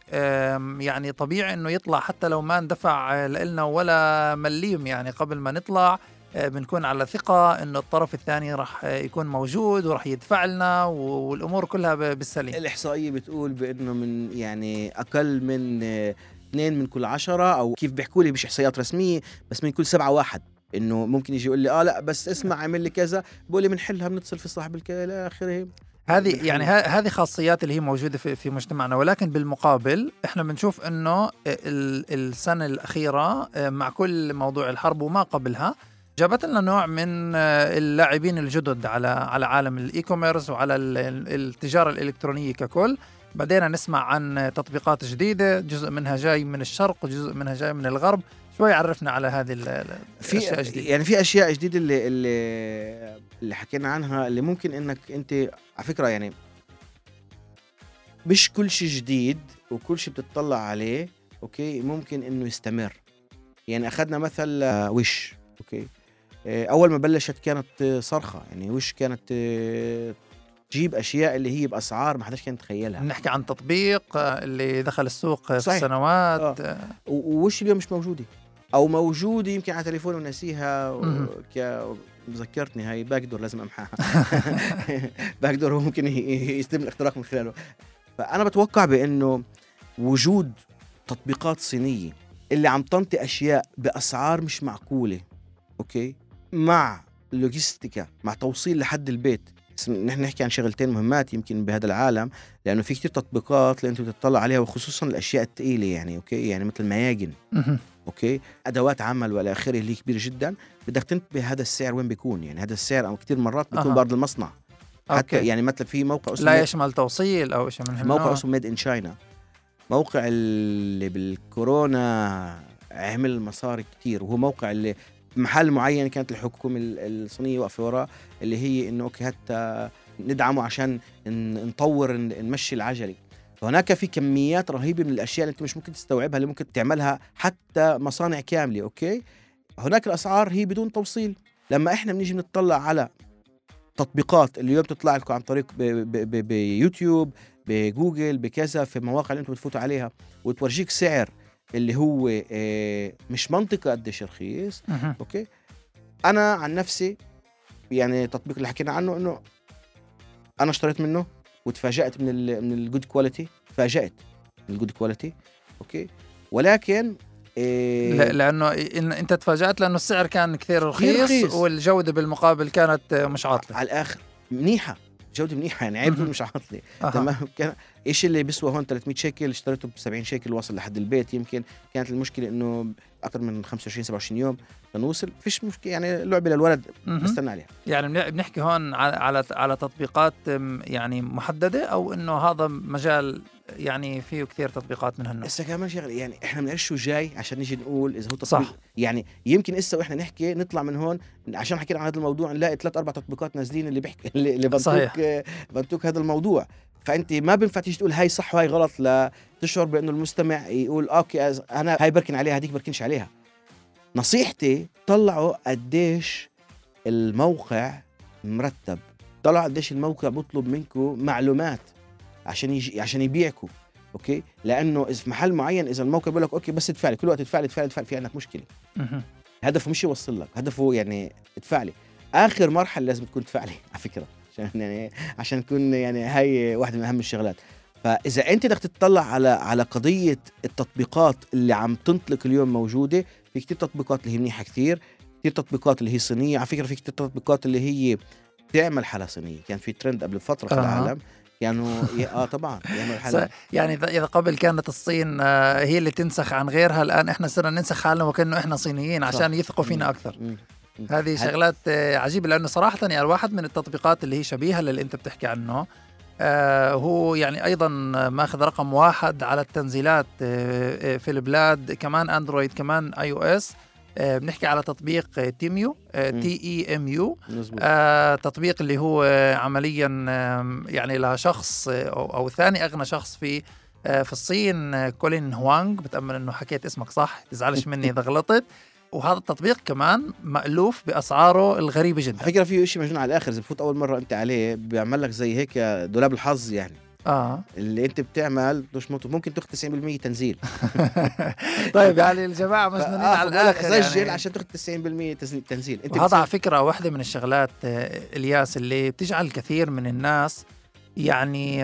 يعني طبيعي إنه يطلع حتى لو ما اندفع لنا ولا مليم يعني قبل ما نطلع آه، بنكون على ثقة إنه الطرف الثاني راح يكون موجود وراح يدفع لنا والأمور كلها بالسليم. الإحصائية بتقول بأنه من يعني أقل من اثنين من كل عشرة أو كيف بيحكوا لي مش إحصائيات رسمية بس من كل سبعة واحد. إنه ممكن يجي يقول لي آه لا بس اسمع عمل لي كذا. بقول لي بنحلها بنتصل في صاحب الك إلى آخره. هذه يعني هذه خاصيات اللي هي موجودة في في مجتمعنا. ولكن بالمقابل إحنا بنشوف إنه ال- السنة الأخيرة آه، مع كل موضوع الحرب وما قبلها جابت لنا نوع من آه، اللاعبين الجدد على على عالم ال e-commerce وعلى ال- ال- التجارة الإلكترونية ككل. بدينا نسمع عن تطبيقات جديدة جزء منها جاي من الشرق وجزء منها جاي من الغرب. شوي عرفنا على هذه في الأشياء الجديده يعني في أشياء جديدة اللي اللي اللي حكينا عنها اللي ممكن إنك أنت على فكرة يعني مش كل شيء جديد وكل شيء بتطلع عليه أوكي؟ ممكن إنه يستمر. يعني أخذنا مثل آه، Wish أوكي؟ آه، أول ما بلشت كانت آه، صرخة. يعني Wish كانت تجيب أشياء اللي هي بأسعار ما حداش كان يتخيلها بنحكي عن تطبيق آه، اللي دخل السوق في صحيح. سنوات آه. و- و Wish اليوم مش موجودة أو موجودة يمكن على تليفوني ونسيها و-. ك ذكرتني هاي back door لازم أمحاها [LAUGHS] back door هو ممكن يتم الاختراق من خلاله فأنا بتوقع بإنه وجود تطبيقات صينية اللي عم تنطي أشياء بأسعار مش معقولة أوكي مع לוגיסטיקה مع توصيل لحد البيت نحن نحكي عن شغلتين مهمات يمكن بهذا العالم لأنه في كتير تطبيقات اللي انت بتطلع عليها وخصوصا الأشياء الثقيله يعني أوكي يعني مثل المياجن. أوكي أدوات عمل وإلى آخره اللي كبيرة جدا بدك تنتبه هذا السعر وين بيكون يعني هذا السعر أو كثير مرات بيكون أها. بأرض المصنع حتى أوكي. يعني مثلا في موقع أسمه لا يشمل توصيل أو شيء من موقع. اسمه Made-in-China موقع اللي بالكورونا عمل مصاري كتير وهو موقع اللي محل معين كانت الحكومة ال- الصينية واقفة وراه اللي هي إنه أوكي حتى ندعمه عشان نطور نمشي العجلة. فهناك في كميات رهيبة من الأشياء اللي أنت مش ممكن تستوعبها اللي ممكن تعملها حتى مصانع كاملة أوكي؟ هناك الأسعار هي بدون توصيل. لما إحنا بنيجي بنطلع على تطبيقات اللي اليوم تطلع لكم عن طريق بيوتيوب بجوجل بكذا في المواقع اللي أنتم بتفوتوا عليها وتورجيك سعر. اللي هو آه، مش منطقي قديش رخيص. أوكي أنا عن نفسي يعني التطبيق اللي حكينا عنه إنه أنا اشتريت منه وتفاجأت من ال من ال good quality تفاجأت من ال good quality أوكي ولكن إيه لا- لأنه إن أنت تفاجأت لأنه السعر كان كثير رخيص, رخيص. والجودة بالمقابل كانت مش عاطلة على الآخر منيحة جودة منيحة يعني عيب. مش عاطلة. تمام كان إيش اللي بيسوى هون 300 شيكل؟ اشتريته ب 70 شيكل وصل لحد البيت يمكن. كانت المشكلة إنه أكثر من 25 27 يوم لنوصل. فيش مشكلة يعني لعبة للولد. بستنى عليها. يعني بن- بنحكي هون على على تطبيقات يعني محددة أو إنه هذا مجال يعني فيه كثير تطبيقات من هالنوع؟ هسه كمان شغلة يعني إحنا بنعرف شو جاي عشان نيجي نقول إذا هو تطبيق. صح. يعني يمكن هسه وإحنا نحكي نطلع من هون عشان حكينا عن هذا الموضوع نلاقي ثلاث أربع تطبيقات نازلين اللي بيحكي اللي. بنتوك بنتوك هذا الموضوع. فأنت ما بينفع تيجي تقول هاي صح وهاي غلط لتشعر بأنه المستمع يقول أوكي أنا هاي بركن عليها هذيك بركنش عليها. نصيحتي طلعوا قديش الموقع مرتب. طلعوا قديش الموقع بيطلب منكم معلومات عشان يجي عشان يبيعكم أوكي؟ لأنه إذا في محل معين إذا الموقع بيقول لك أوكي بس ادفع لي كل وقت ادفع لي ادفع لي ادفع لي في عندك مشكلة. هدفه مش يوصل لك؟ هدفه يعني ادفع لي. آخر مرحلة لازم تكون تدفع لي على فكرة. عشان يعني عشان تكون يعني هاي واحدة من أهم الشغلات فإذا أنت بدك تطلع على على قضية التطبيقات اللي عم تنطلق اليوم موجودة في كتير تطبيقات اللي هي منيحة كثير كثير تطبيقات اللي هي صينية على فكرة في كتير تطبيقات اللي هي تعمل حلا صينية كان في ترند قبل فترة في. العالم كانوا ي- آه طبعا [LAUGHS] س- حلا يعني إذا قبل كانت الصين آه، هي اللي تنسخ عن غيرها الآن إحنا صرنا ننسخ حالنا وكأنه إحنا صينيين عشان يثقوا فينا. أكثر. هذه شغلات آه، عجيبة لأنه صراحة يعني الواحد من التطبيقات اللي هي شبيهة للي أنت بتحكي عنه آه هو يعني أيضا مأخذ رقم واحد على التنزيلات آه في البلاد كمان Android كمان iOS آه بنحكي على تطبيق Temu. T E M U تطبيق اللي هو عمليا يعني لشخص أو أو ثاني أغنى شخص في في الصين كولين هوانغ بتأمل إنه حكيت اسمك صح تزعلش مني إذا غلطت. وهذا التطبيق كمان مألوف بأسعاره الغريبة على جدا فكرة فيه شيء مجنون على الآخر إذا بفوت أول مرة أنت عليه بيعمل لك زي هيك دولاب الحظ يعني آه اللي أنت بتعمل ممكن تاخذ 90% تنزيل [LAUGHS] طيب يعني الجماعة [LAUGHS] مجنونين آه، على فبقول لك الآخر سجل يعني. عشان تاخذ 90% تنزيل- أنت وهذا على فكرة واحدة من الشغلات آه، إلياس اللي بتجعل الكثير من الناس يعني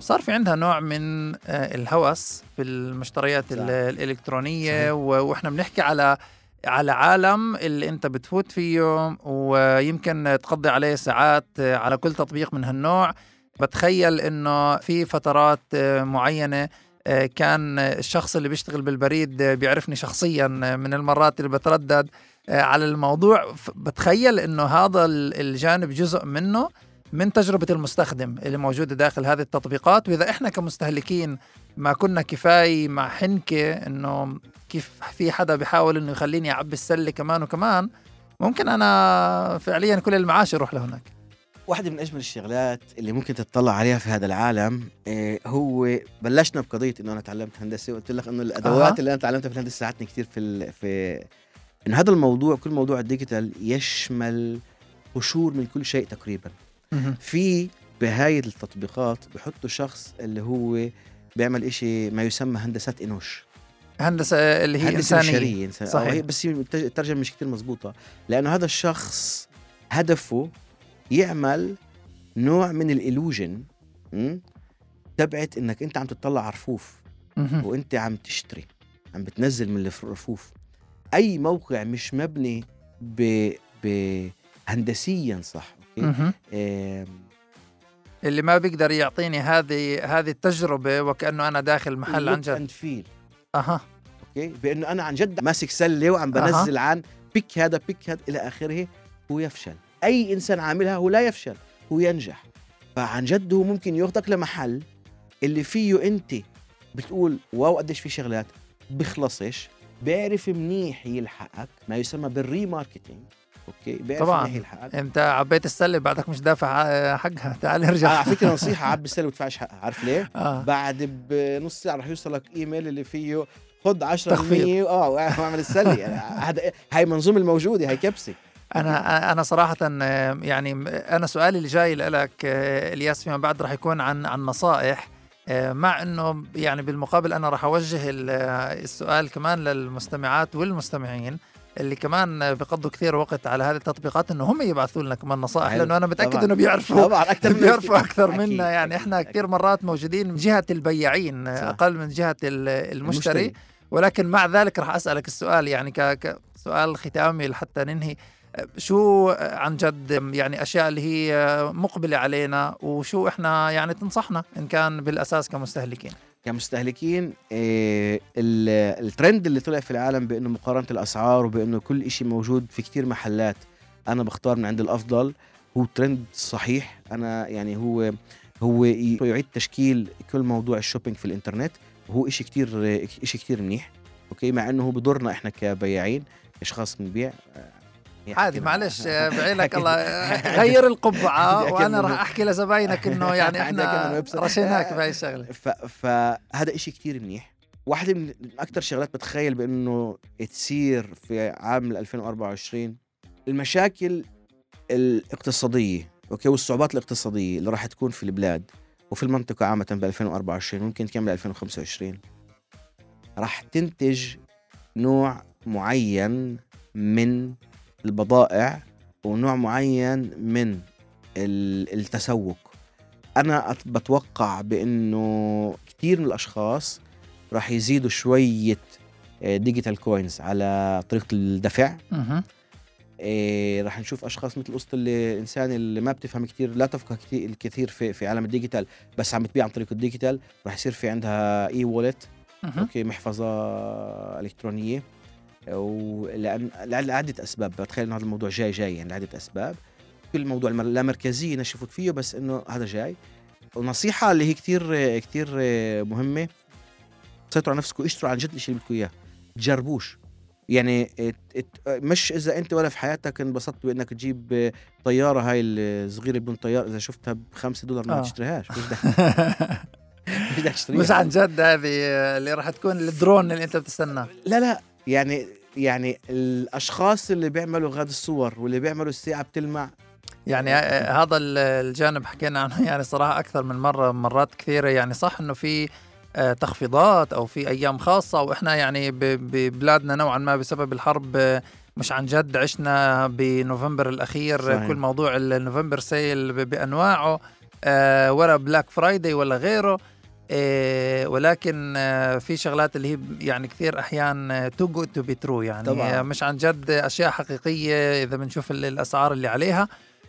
صار في عندها نوع من آه، الهوس في المشتريات صح. ال- الإلكترونية صحيح. وإحنا بنحكي على على عالم اللي انت بتفوت فيه ويمكن تقضي عليه ساعات على كل تطبيق من هالنوع. بتخيل إنه في فترات معينة كان الشخص اللي بيشتغل بالبريد بيعرفني شخصيا من المرات اللي بتردد على الموضوع. بتخيل إنه هذا ال- الجانب جزء منه. من تجربة المستخدم اللي موجودة داخل هذه التطبيقات وإذا إحنا كمستهلكين ما كنا كفاية مع حنكة إنه كيف في حدا بيحاول إنه يخليني أعبي السلة كمان وكمان ممكن أنا فعليا كل المعاش يروح لهناك واحدة من أجمل الشغلات اللي ممكن تطلع عليها في هذا العالم آه، هو بلشنا بقضية إنه أنا تعلمت هندسة وقلت لك إنه الأدوات أها. اللي أنا تعلمتها في الهندسة ساعدتني كثير في ال... في إن هذا الموضوع كل موضوع الديجيتال يشمل قشور من كل شيء تقريبا في بهاي التطبيقات بحطوا شخص اللي هو بيعمل إشي ما يسمى هندسات إنوش هندسة اللي هي هندسة إنسانية بشرية إنسان صحيح. بس الترجمة مش كتير مزبوطة لأنه هذا الشخص هدفه يعمل نوع من الإلوجن? تبعت إنك أنت عم تطلع رفوف. وأنت عم تشتري عم بتنزل من الرفوف أي موقع مش مبني ب... ب... هندسيا صح مهم. آم، اللي ما بيقدر يعطيني هذه هذه التجربة وكأنه أنا داخل محل عن جد. feel. أها. أوكي؟ بأنه أنا عن جد ماسك سلة وعم بنزل عن pick هذا pick هذا إلى آخره هو يفشل. أي إنسان عاملها هو لا يفشل هو ينجح. فعن جد هو ممكن ياخذك لمحل اللي فيه أنت بتقول wow قديش في شغلات بخلصش بيعرف منيح يلحقك ما يسمى بال remarketing okay طبعاً. أنت عبيت السلة بعدك مش دافع [LAUGHS] آه، حقها تعال ارجع على فكرة نصيحة عبي السله وتدفعش حقها. عارف ليه؟ [LAUGHS] آه. بعد بنص ساعة رح يوصلك إيميل اللي فيه خد 10% تخفيض. آه واعمل السلة. يعني هذا [LAUGHS] هاي المنظومه الموجودة هاي كبسة. أنا أنا صراحة آه، يعني أنا سؤالي اللي جاي لك آه، إلياس فيما بعد راح يكون عن عن نصائح. آه، مع إنه يعني بالمقابل أنا راح أوجه ال- آه، السؤال كمان للمستمعات والمستمعين. اللي كمان بيقضوا كثير وقت على هذه التطبيقات إنه هم يبعثوا لنا كمان نصائح. لأنه أنا متأكد. إنه بيعرفوا طبعا أكثر بيعرفوا أكثر منا يعني إحنا. كثير مرات موجودين من جهة البياعين. أقل من جهة ال- المشتري ولكن مع ذلك راح أسألك السؤال يعني ك- كسؤال ختامي لحتى ننهي شو عن جد يعني أشياء اللي هي مقبلة علينا وشو إحنا يعني تنصحنا إن كان بالأساس كمستهلكين كمستهلكين آه ال- الترند اللي طلع في العالم بأنه مقارنة الأسعار وبأنه كل إشي موجود في كتير محلات أنا بختار من عند الأفضل. هو ترند صحيح أنا يعني هو هو يعيد تشكيل كل موضوع ال shopping في الإنترنت. وهو إشي كتير إشي كتير منيح okay؟ مع إنه هو بضرنا إحنا كبياعين أشخاص بنبيع عادي حكينا- معلش [LAUGHS] بعينك الله غير القبعة وأنا. راح أحكي لزباينك إنه [LAUGHS] يعني إحنا. رشيناك بهاي الشغلة. فهذا إشي كتير منيح واحدة من أكثر شغلات بتخيل بأنه تصير في عام 2024 المشاكل الاقتصادية أوكي والصعوبات الاقتصادية اللي راح تكون في البلاد وفي المنطقة عامة ب 2024 ممكن تكمل 2025 راح تنتج نوع معين من البضائع ونوع معين من ال- التسوق أنا بتوقع بإنه كثير من الأشخاص راح يزيدوا شوية digital coins على طريقة الدفع مهم. إيه راح نشوف أشخاص مثل قصه الإنسان اللي ما بتفهم كثير لا تفقه كثير الكثير في في عالم ال digital بس عم بتبيع عن طريق ال digital راح يصير في عندها e-wallet مهم. okay محفظة إلكترونية ولان لعدة أسباب بتخيل إنه هذا الموضوع جاي جاي يعني لعدة أسباب. كل موضوع المر- لا مركزية نشفت فيه بس إنه هذا جاي. ونصيحة اللي هي كثير كثير مهمة سيطروا على نفسكم اشتروا عن جد الشيء اللي بدكم إياه. تجربوش. يعني مش إذا أنت ولا في حياتك انبسطت بإنك تجيب طيارة هاي الصغيرة بدون طيار إذا شفتها بخمسة دولار ما آه. تشتريهاش. مش بدك [LAUGHS] مش بدك تشتريها. مش عن جد هذه اللي راح تكون الدرون اللي أنت بتستناه. لا لا. يعني يعني الأشخاص اللي بيعملوا غاد الصور واللي بيعملوا الساعة بتلمع. يعني آه، هذا ال- الجانب حكينا عنه [LAUGHS] يعني صراحة أكثر من مرة مرات كثيرة. يعني صح إنه في آه، تخفيضات أو في أيام خاصة وإحنا يعني ببلادنا نوعا ما بسبب الحرب آه، مش عن جد عشنا بنوفمبر الأخير. صحيح. كل موضوع ال November sale بأنواعه آه، ولا Black Friday ولا غيره. آه، ولكن آه، في شغلات اللي هي يعني كثير أحيان too good to be true يعني. طبعاً. مش عن جد أشياء حقيقية إذا بنشوف ال- الأسعار اللي عليها.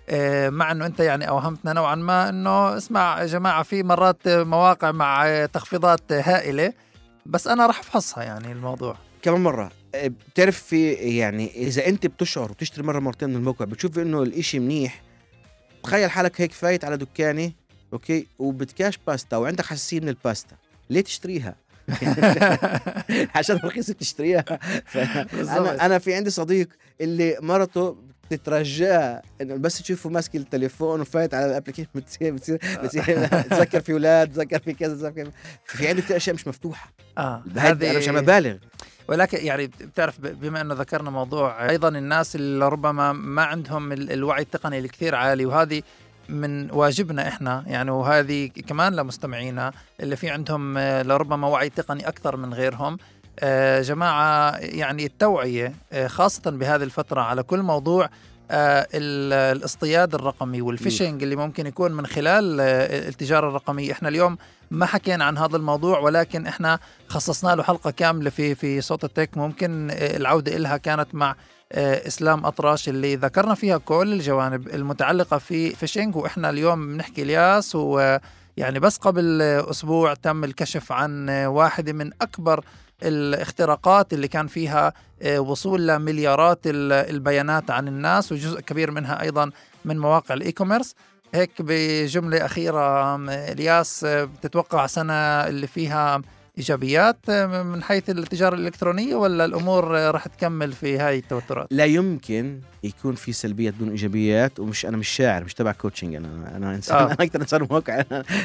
آه، مع إنه أنت يعني أوهمتنا نوعا ما إنه اسمع يا جماعة في مرات مواقع مع تخفيضات هائلة بس أنا راح أفحصها يعني الموضوع. كمان مرة آه، بتعرف في يعني إذا أنت بتشعر وتشتري مرة مرتين من الموقع بتشوف إنه الإشي منيح تخيل حالك هيك فايت على دكانه okay؟ وبتلاقيش باستا وعندك حساسيه من الباستا. ليه تشتريها؟ [LAUGHS] عشان رخيصه تشتريها. أنا أنا في عندي صديق اللي مرته بتترجاه إنه بس تشوفه ماسك التليفون وفايت على ال application بتصير بتصير بتصير تذكر في أولاد تذكر في كذا تذكر في عندي كثير أشياء مش مفتوحة. آه. هذه أنا مش عم ببالغ ولكن يعني بتعرف بما إنه ذكرنا موضوع أيضا الناس اللي ربما ما عندهم ال- الوعي التقني الكثير عالي وهذه من واجبنا إحنا. يعني وهذه كمان لمستمعينا اللي في عندهم آه، لربما وعي تقني أكثر من غيرهم. آه، جماعة يعني التوعية آه، خاصة بهذه الفترة على كل موضوع ال- الاصطياد الرقمي والفيشنج اللي ممكن يكون من خلال التجارة الرقمية. إحنا اليوم ما حكينا عن هذا الموضوع ولكن إحنا خصصنا له حلقة كاملة في في صوت التك. ممكن العودة إلها كانت مع إسلام اطرش اللي ذكرنا فيها كل الجوانب المتعلقة في phishing وإحنا اليوم بنحكي الياس ويعني بس قبل أسبوع تم الكشف عن واحدة من أكبر الاختراقات اللي كان فيها آه، وصول لمليارات ال- البيانات عن الناس وجزء كبير منها أيضا من مواقع ال e-commerce هيك بجملة أخيرة إلياس آه، بتتوقع سنة اللي فيها إيجابيات آه، من حيث التجارة الإلكترونية ولا الأمور آه، راح تكمل في هاي التوترات؟ لا يمكن يكون في سلبيات دون إيجابيات ومش أنا مش شاعر مش تبع coaching أنا أنا انسان آه. آه. [LAUGHS] أنا أكثر إنسان موقع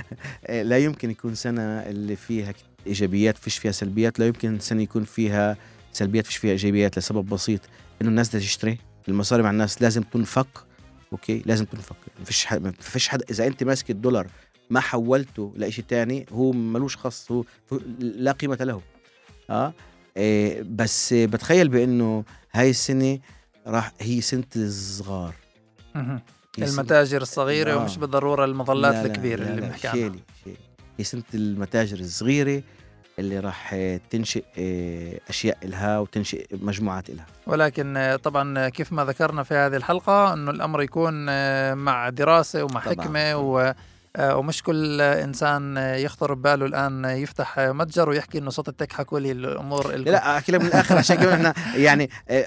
[LAUGHS] لا يمكن يكون سنة اللي فيها إيجابيات فيش فيها سلبيات لا يمكن سنة يكون فيها سلبيات فيش فيها إيجابيات لسبب بسيط إنه الناس بدها تشتري المصاري مع الناس لازم تنفق okay لازم تنفق ما فيش حد ما فيش حد إذا أنت ماسك الدولار ما حولته لشيء تاني هو ملوش خص هو لا قيمة له. آه؟ إيه بس بتخيل بإنه هاي السنة راح هي سنة الصغار. المتاجر الصغيرة آه. ومش بالضرورة المظلات لا لا الكبيرة لا اللي بنحكي عنها. هي سنة المتاجر الصغيرة اللي راح آه، تنشئ آه، أشياء إلها وتنشئ مجموعات إلها. ولكن آه، طبعا كيف ما ذكرنا في هذه الحلقة إنه الأمر يكون مع دراسة ومع طبعاً. حكمة و ومش كل آه، إنسان آه، يخطر بباله الآن آه، يفتح آه، متجر ويحكي إنه صوت التك حكوا لي الأمور لا لا احكي لك من الآخر عشان كمان إحنا [LAUGHS] يعني آه،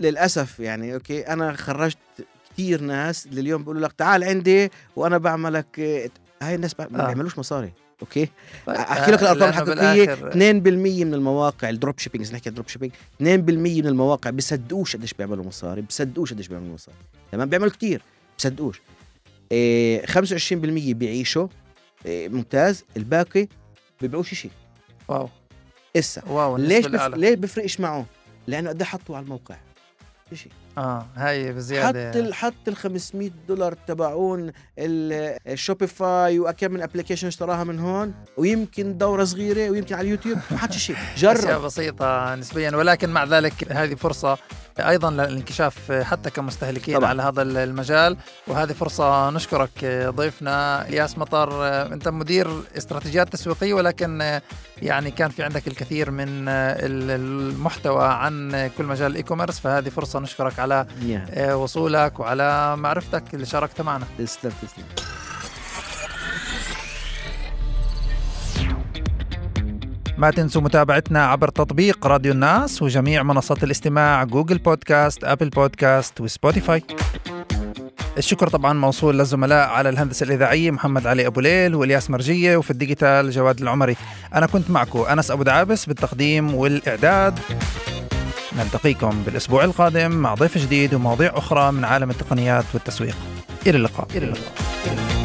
للأسف يعني okay أنا خرجت كثير ناس اللي اليوم بيقولوا لك تعال عندي وأنا بعملك آه، هاي الناس ما آه. بيعملوش مصاري okay؟ أحكي لك آه، الأرقام الحقيقيه بالآخر- 2% من المواقع ال dropshipping نحكي dropshipping 2% من المواقع بيصدقوش قديش بيعملوا مصاري بيصدقوش قديش بيعملوا مصاري تمام؟ بيعملوا كتير بيصدقوش. إيه 25% بيعيشوا إيه ممتاز. الباقي بيبيعوش شيء. Wow. إسا. Wow ليش بف... ليه بفرقش معه لأنه قد حطوا على الموقع. شيء. آه هاي حط بزياده ال... حط ال 500 دولار تبعون ال- ال Shopify وكم من application اشتراها من هون ويمكن دورة صغيرة ويمكن على اليوتيوب ما حط شيء اشياء جرب. بسيطة نسبيا ولكن مع ذلك هذه فرصة أيضا للانكشاف حتى كمستهلكين طبعاً. على هذا المجال. وهذه فرصة نشكرك ضيفنا إلياس مطر. أنت مدير استراتيجيات تسويقية ولكن يعني كان في عندك الكثير من المحتوى عن كل مجال ال e-commerce فهذه فرصة نشكرك على يا. وصولك وعلى معرفتك اللي شاركت معنا. تسلم تسلم. ما تنسوا متابعتنا عبر تطبيق راديو الناس وجميع منصات الاستماع Google Podcast Apple Podcast و Spotify. الشكر طبعا موصول للزملاء على الهندسة الإذاعية محمد علي أبو ليل والياس مرجية وفي الديجيتال جواد العمري. أنا كنت معكم أنس أبو دعابس بالتقديم والإعداد. نلتقيكم بالأسبوع القادم مع ضيف جديد ومواضيع أخرى من عالم التقنيات والتسويق. إلى اللقاء, إلى اللقاء.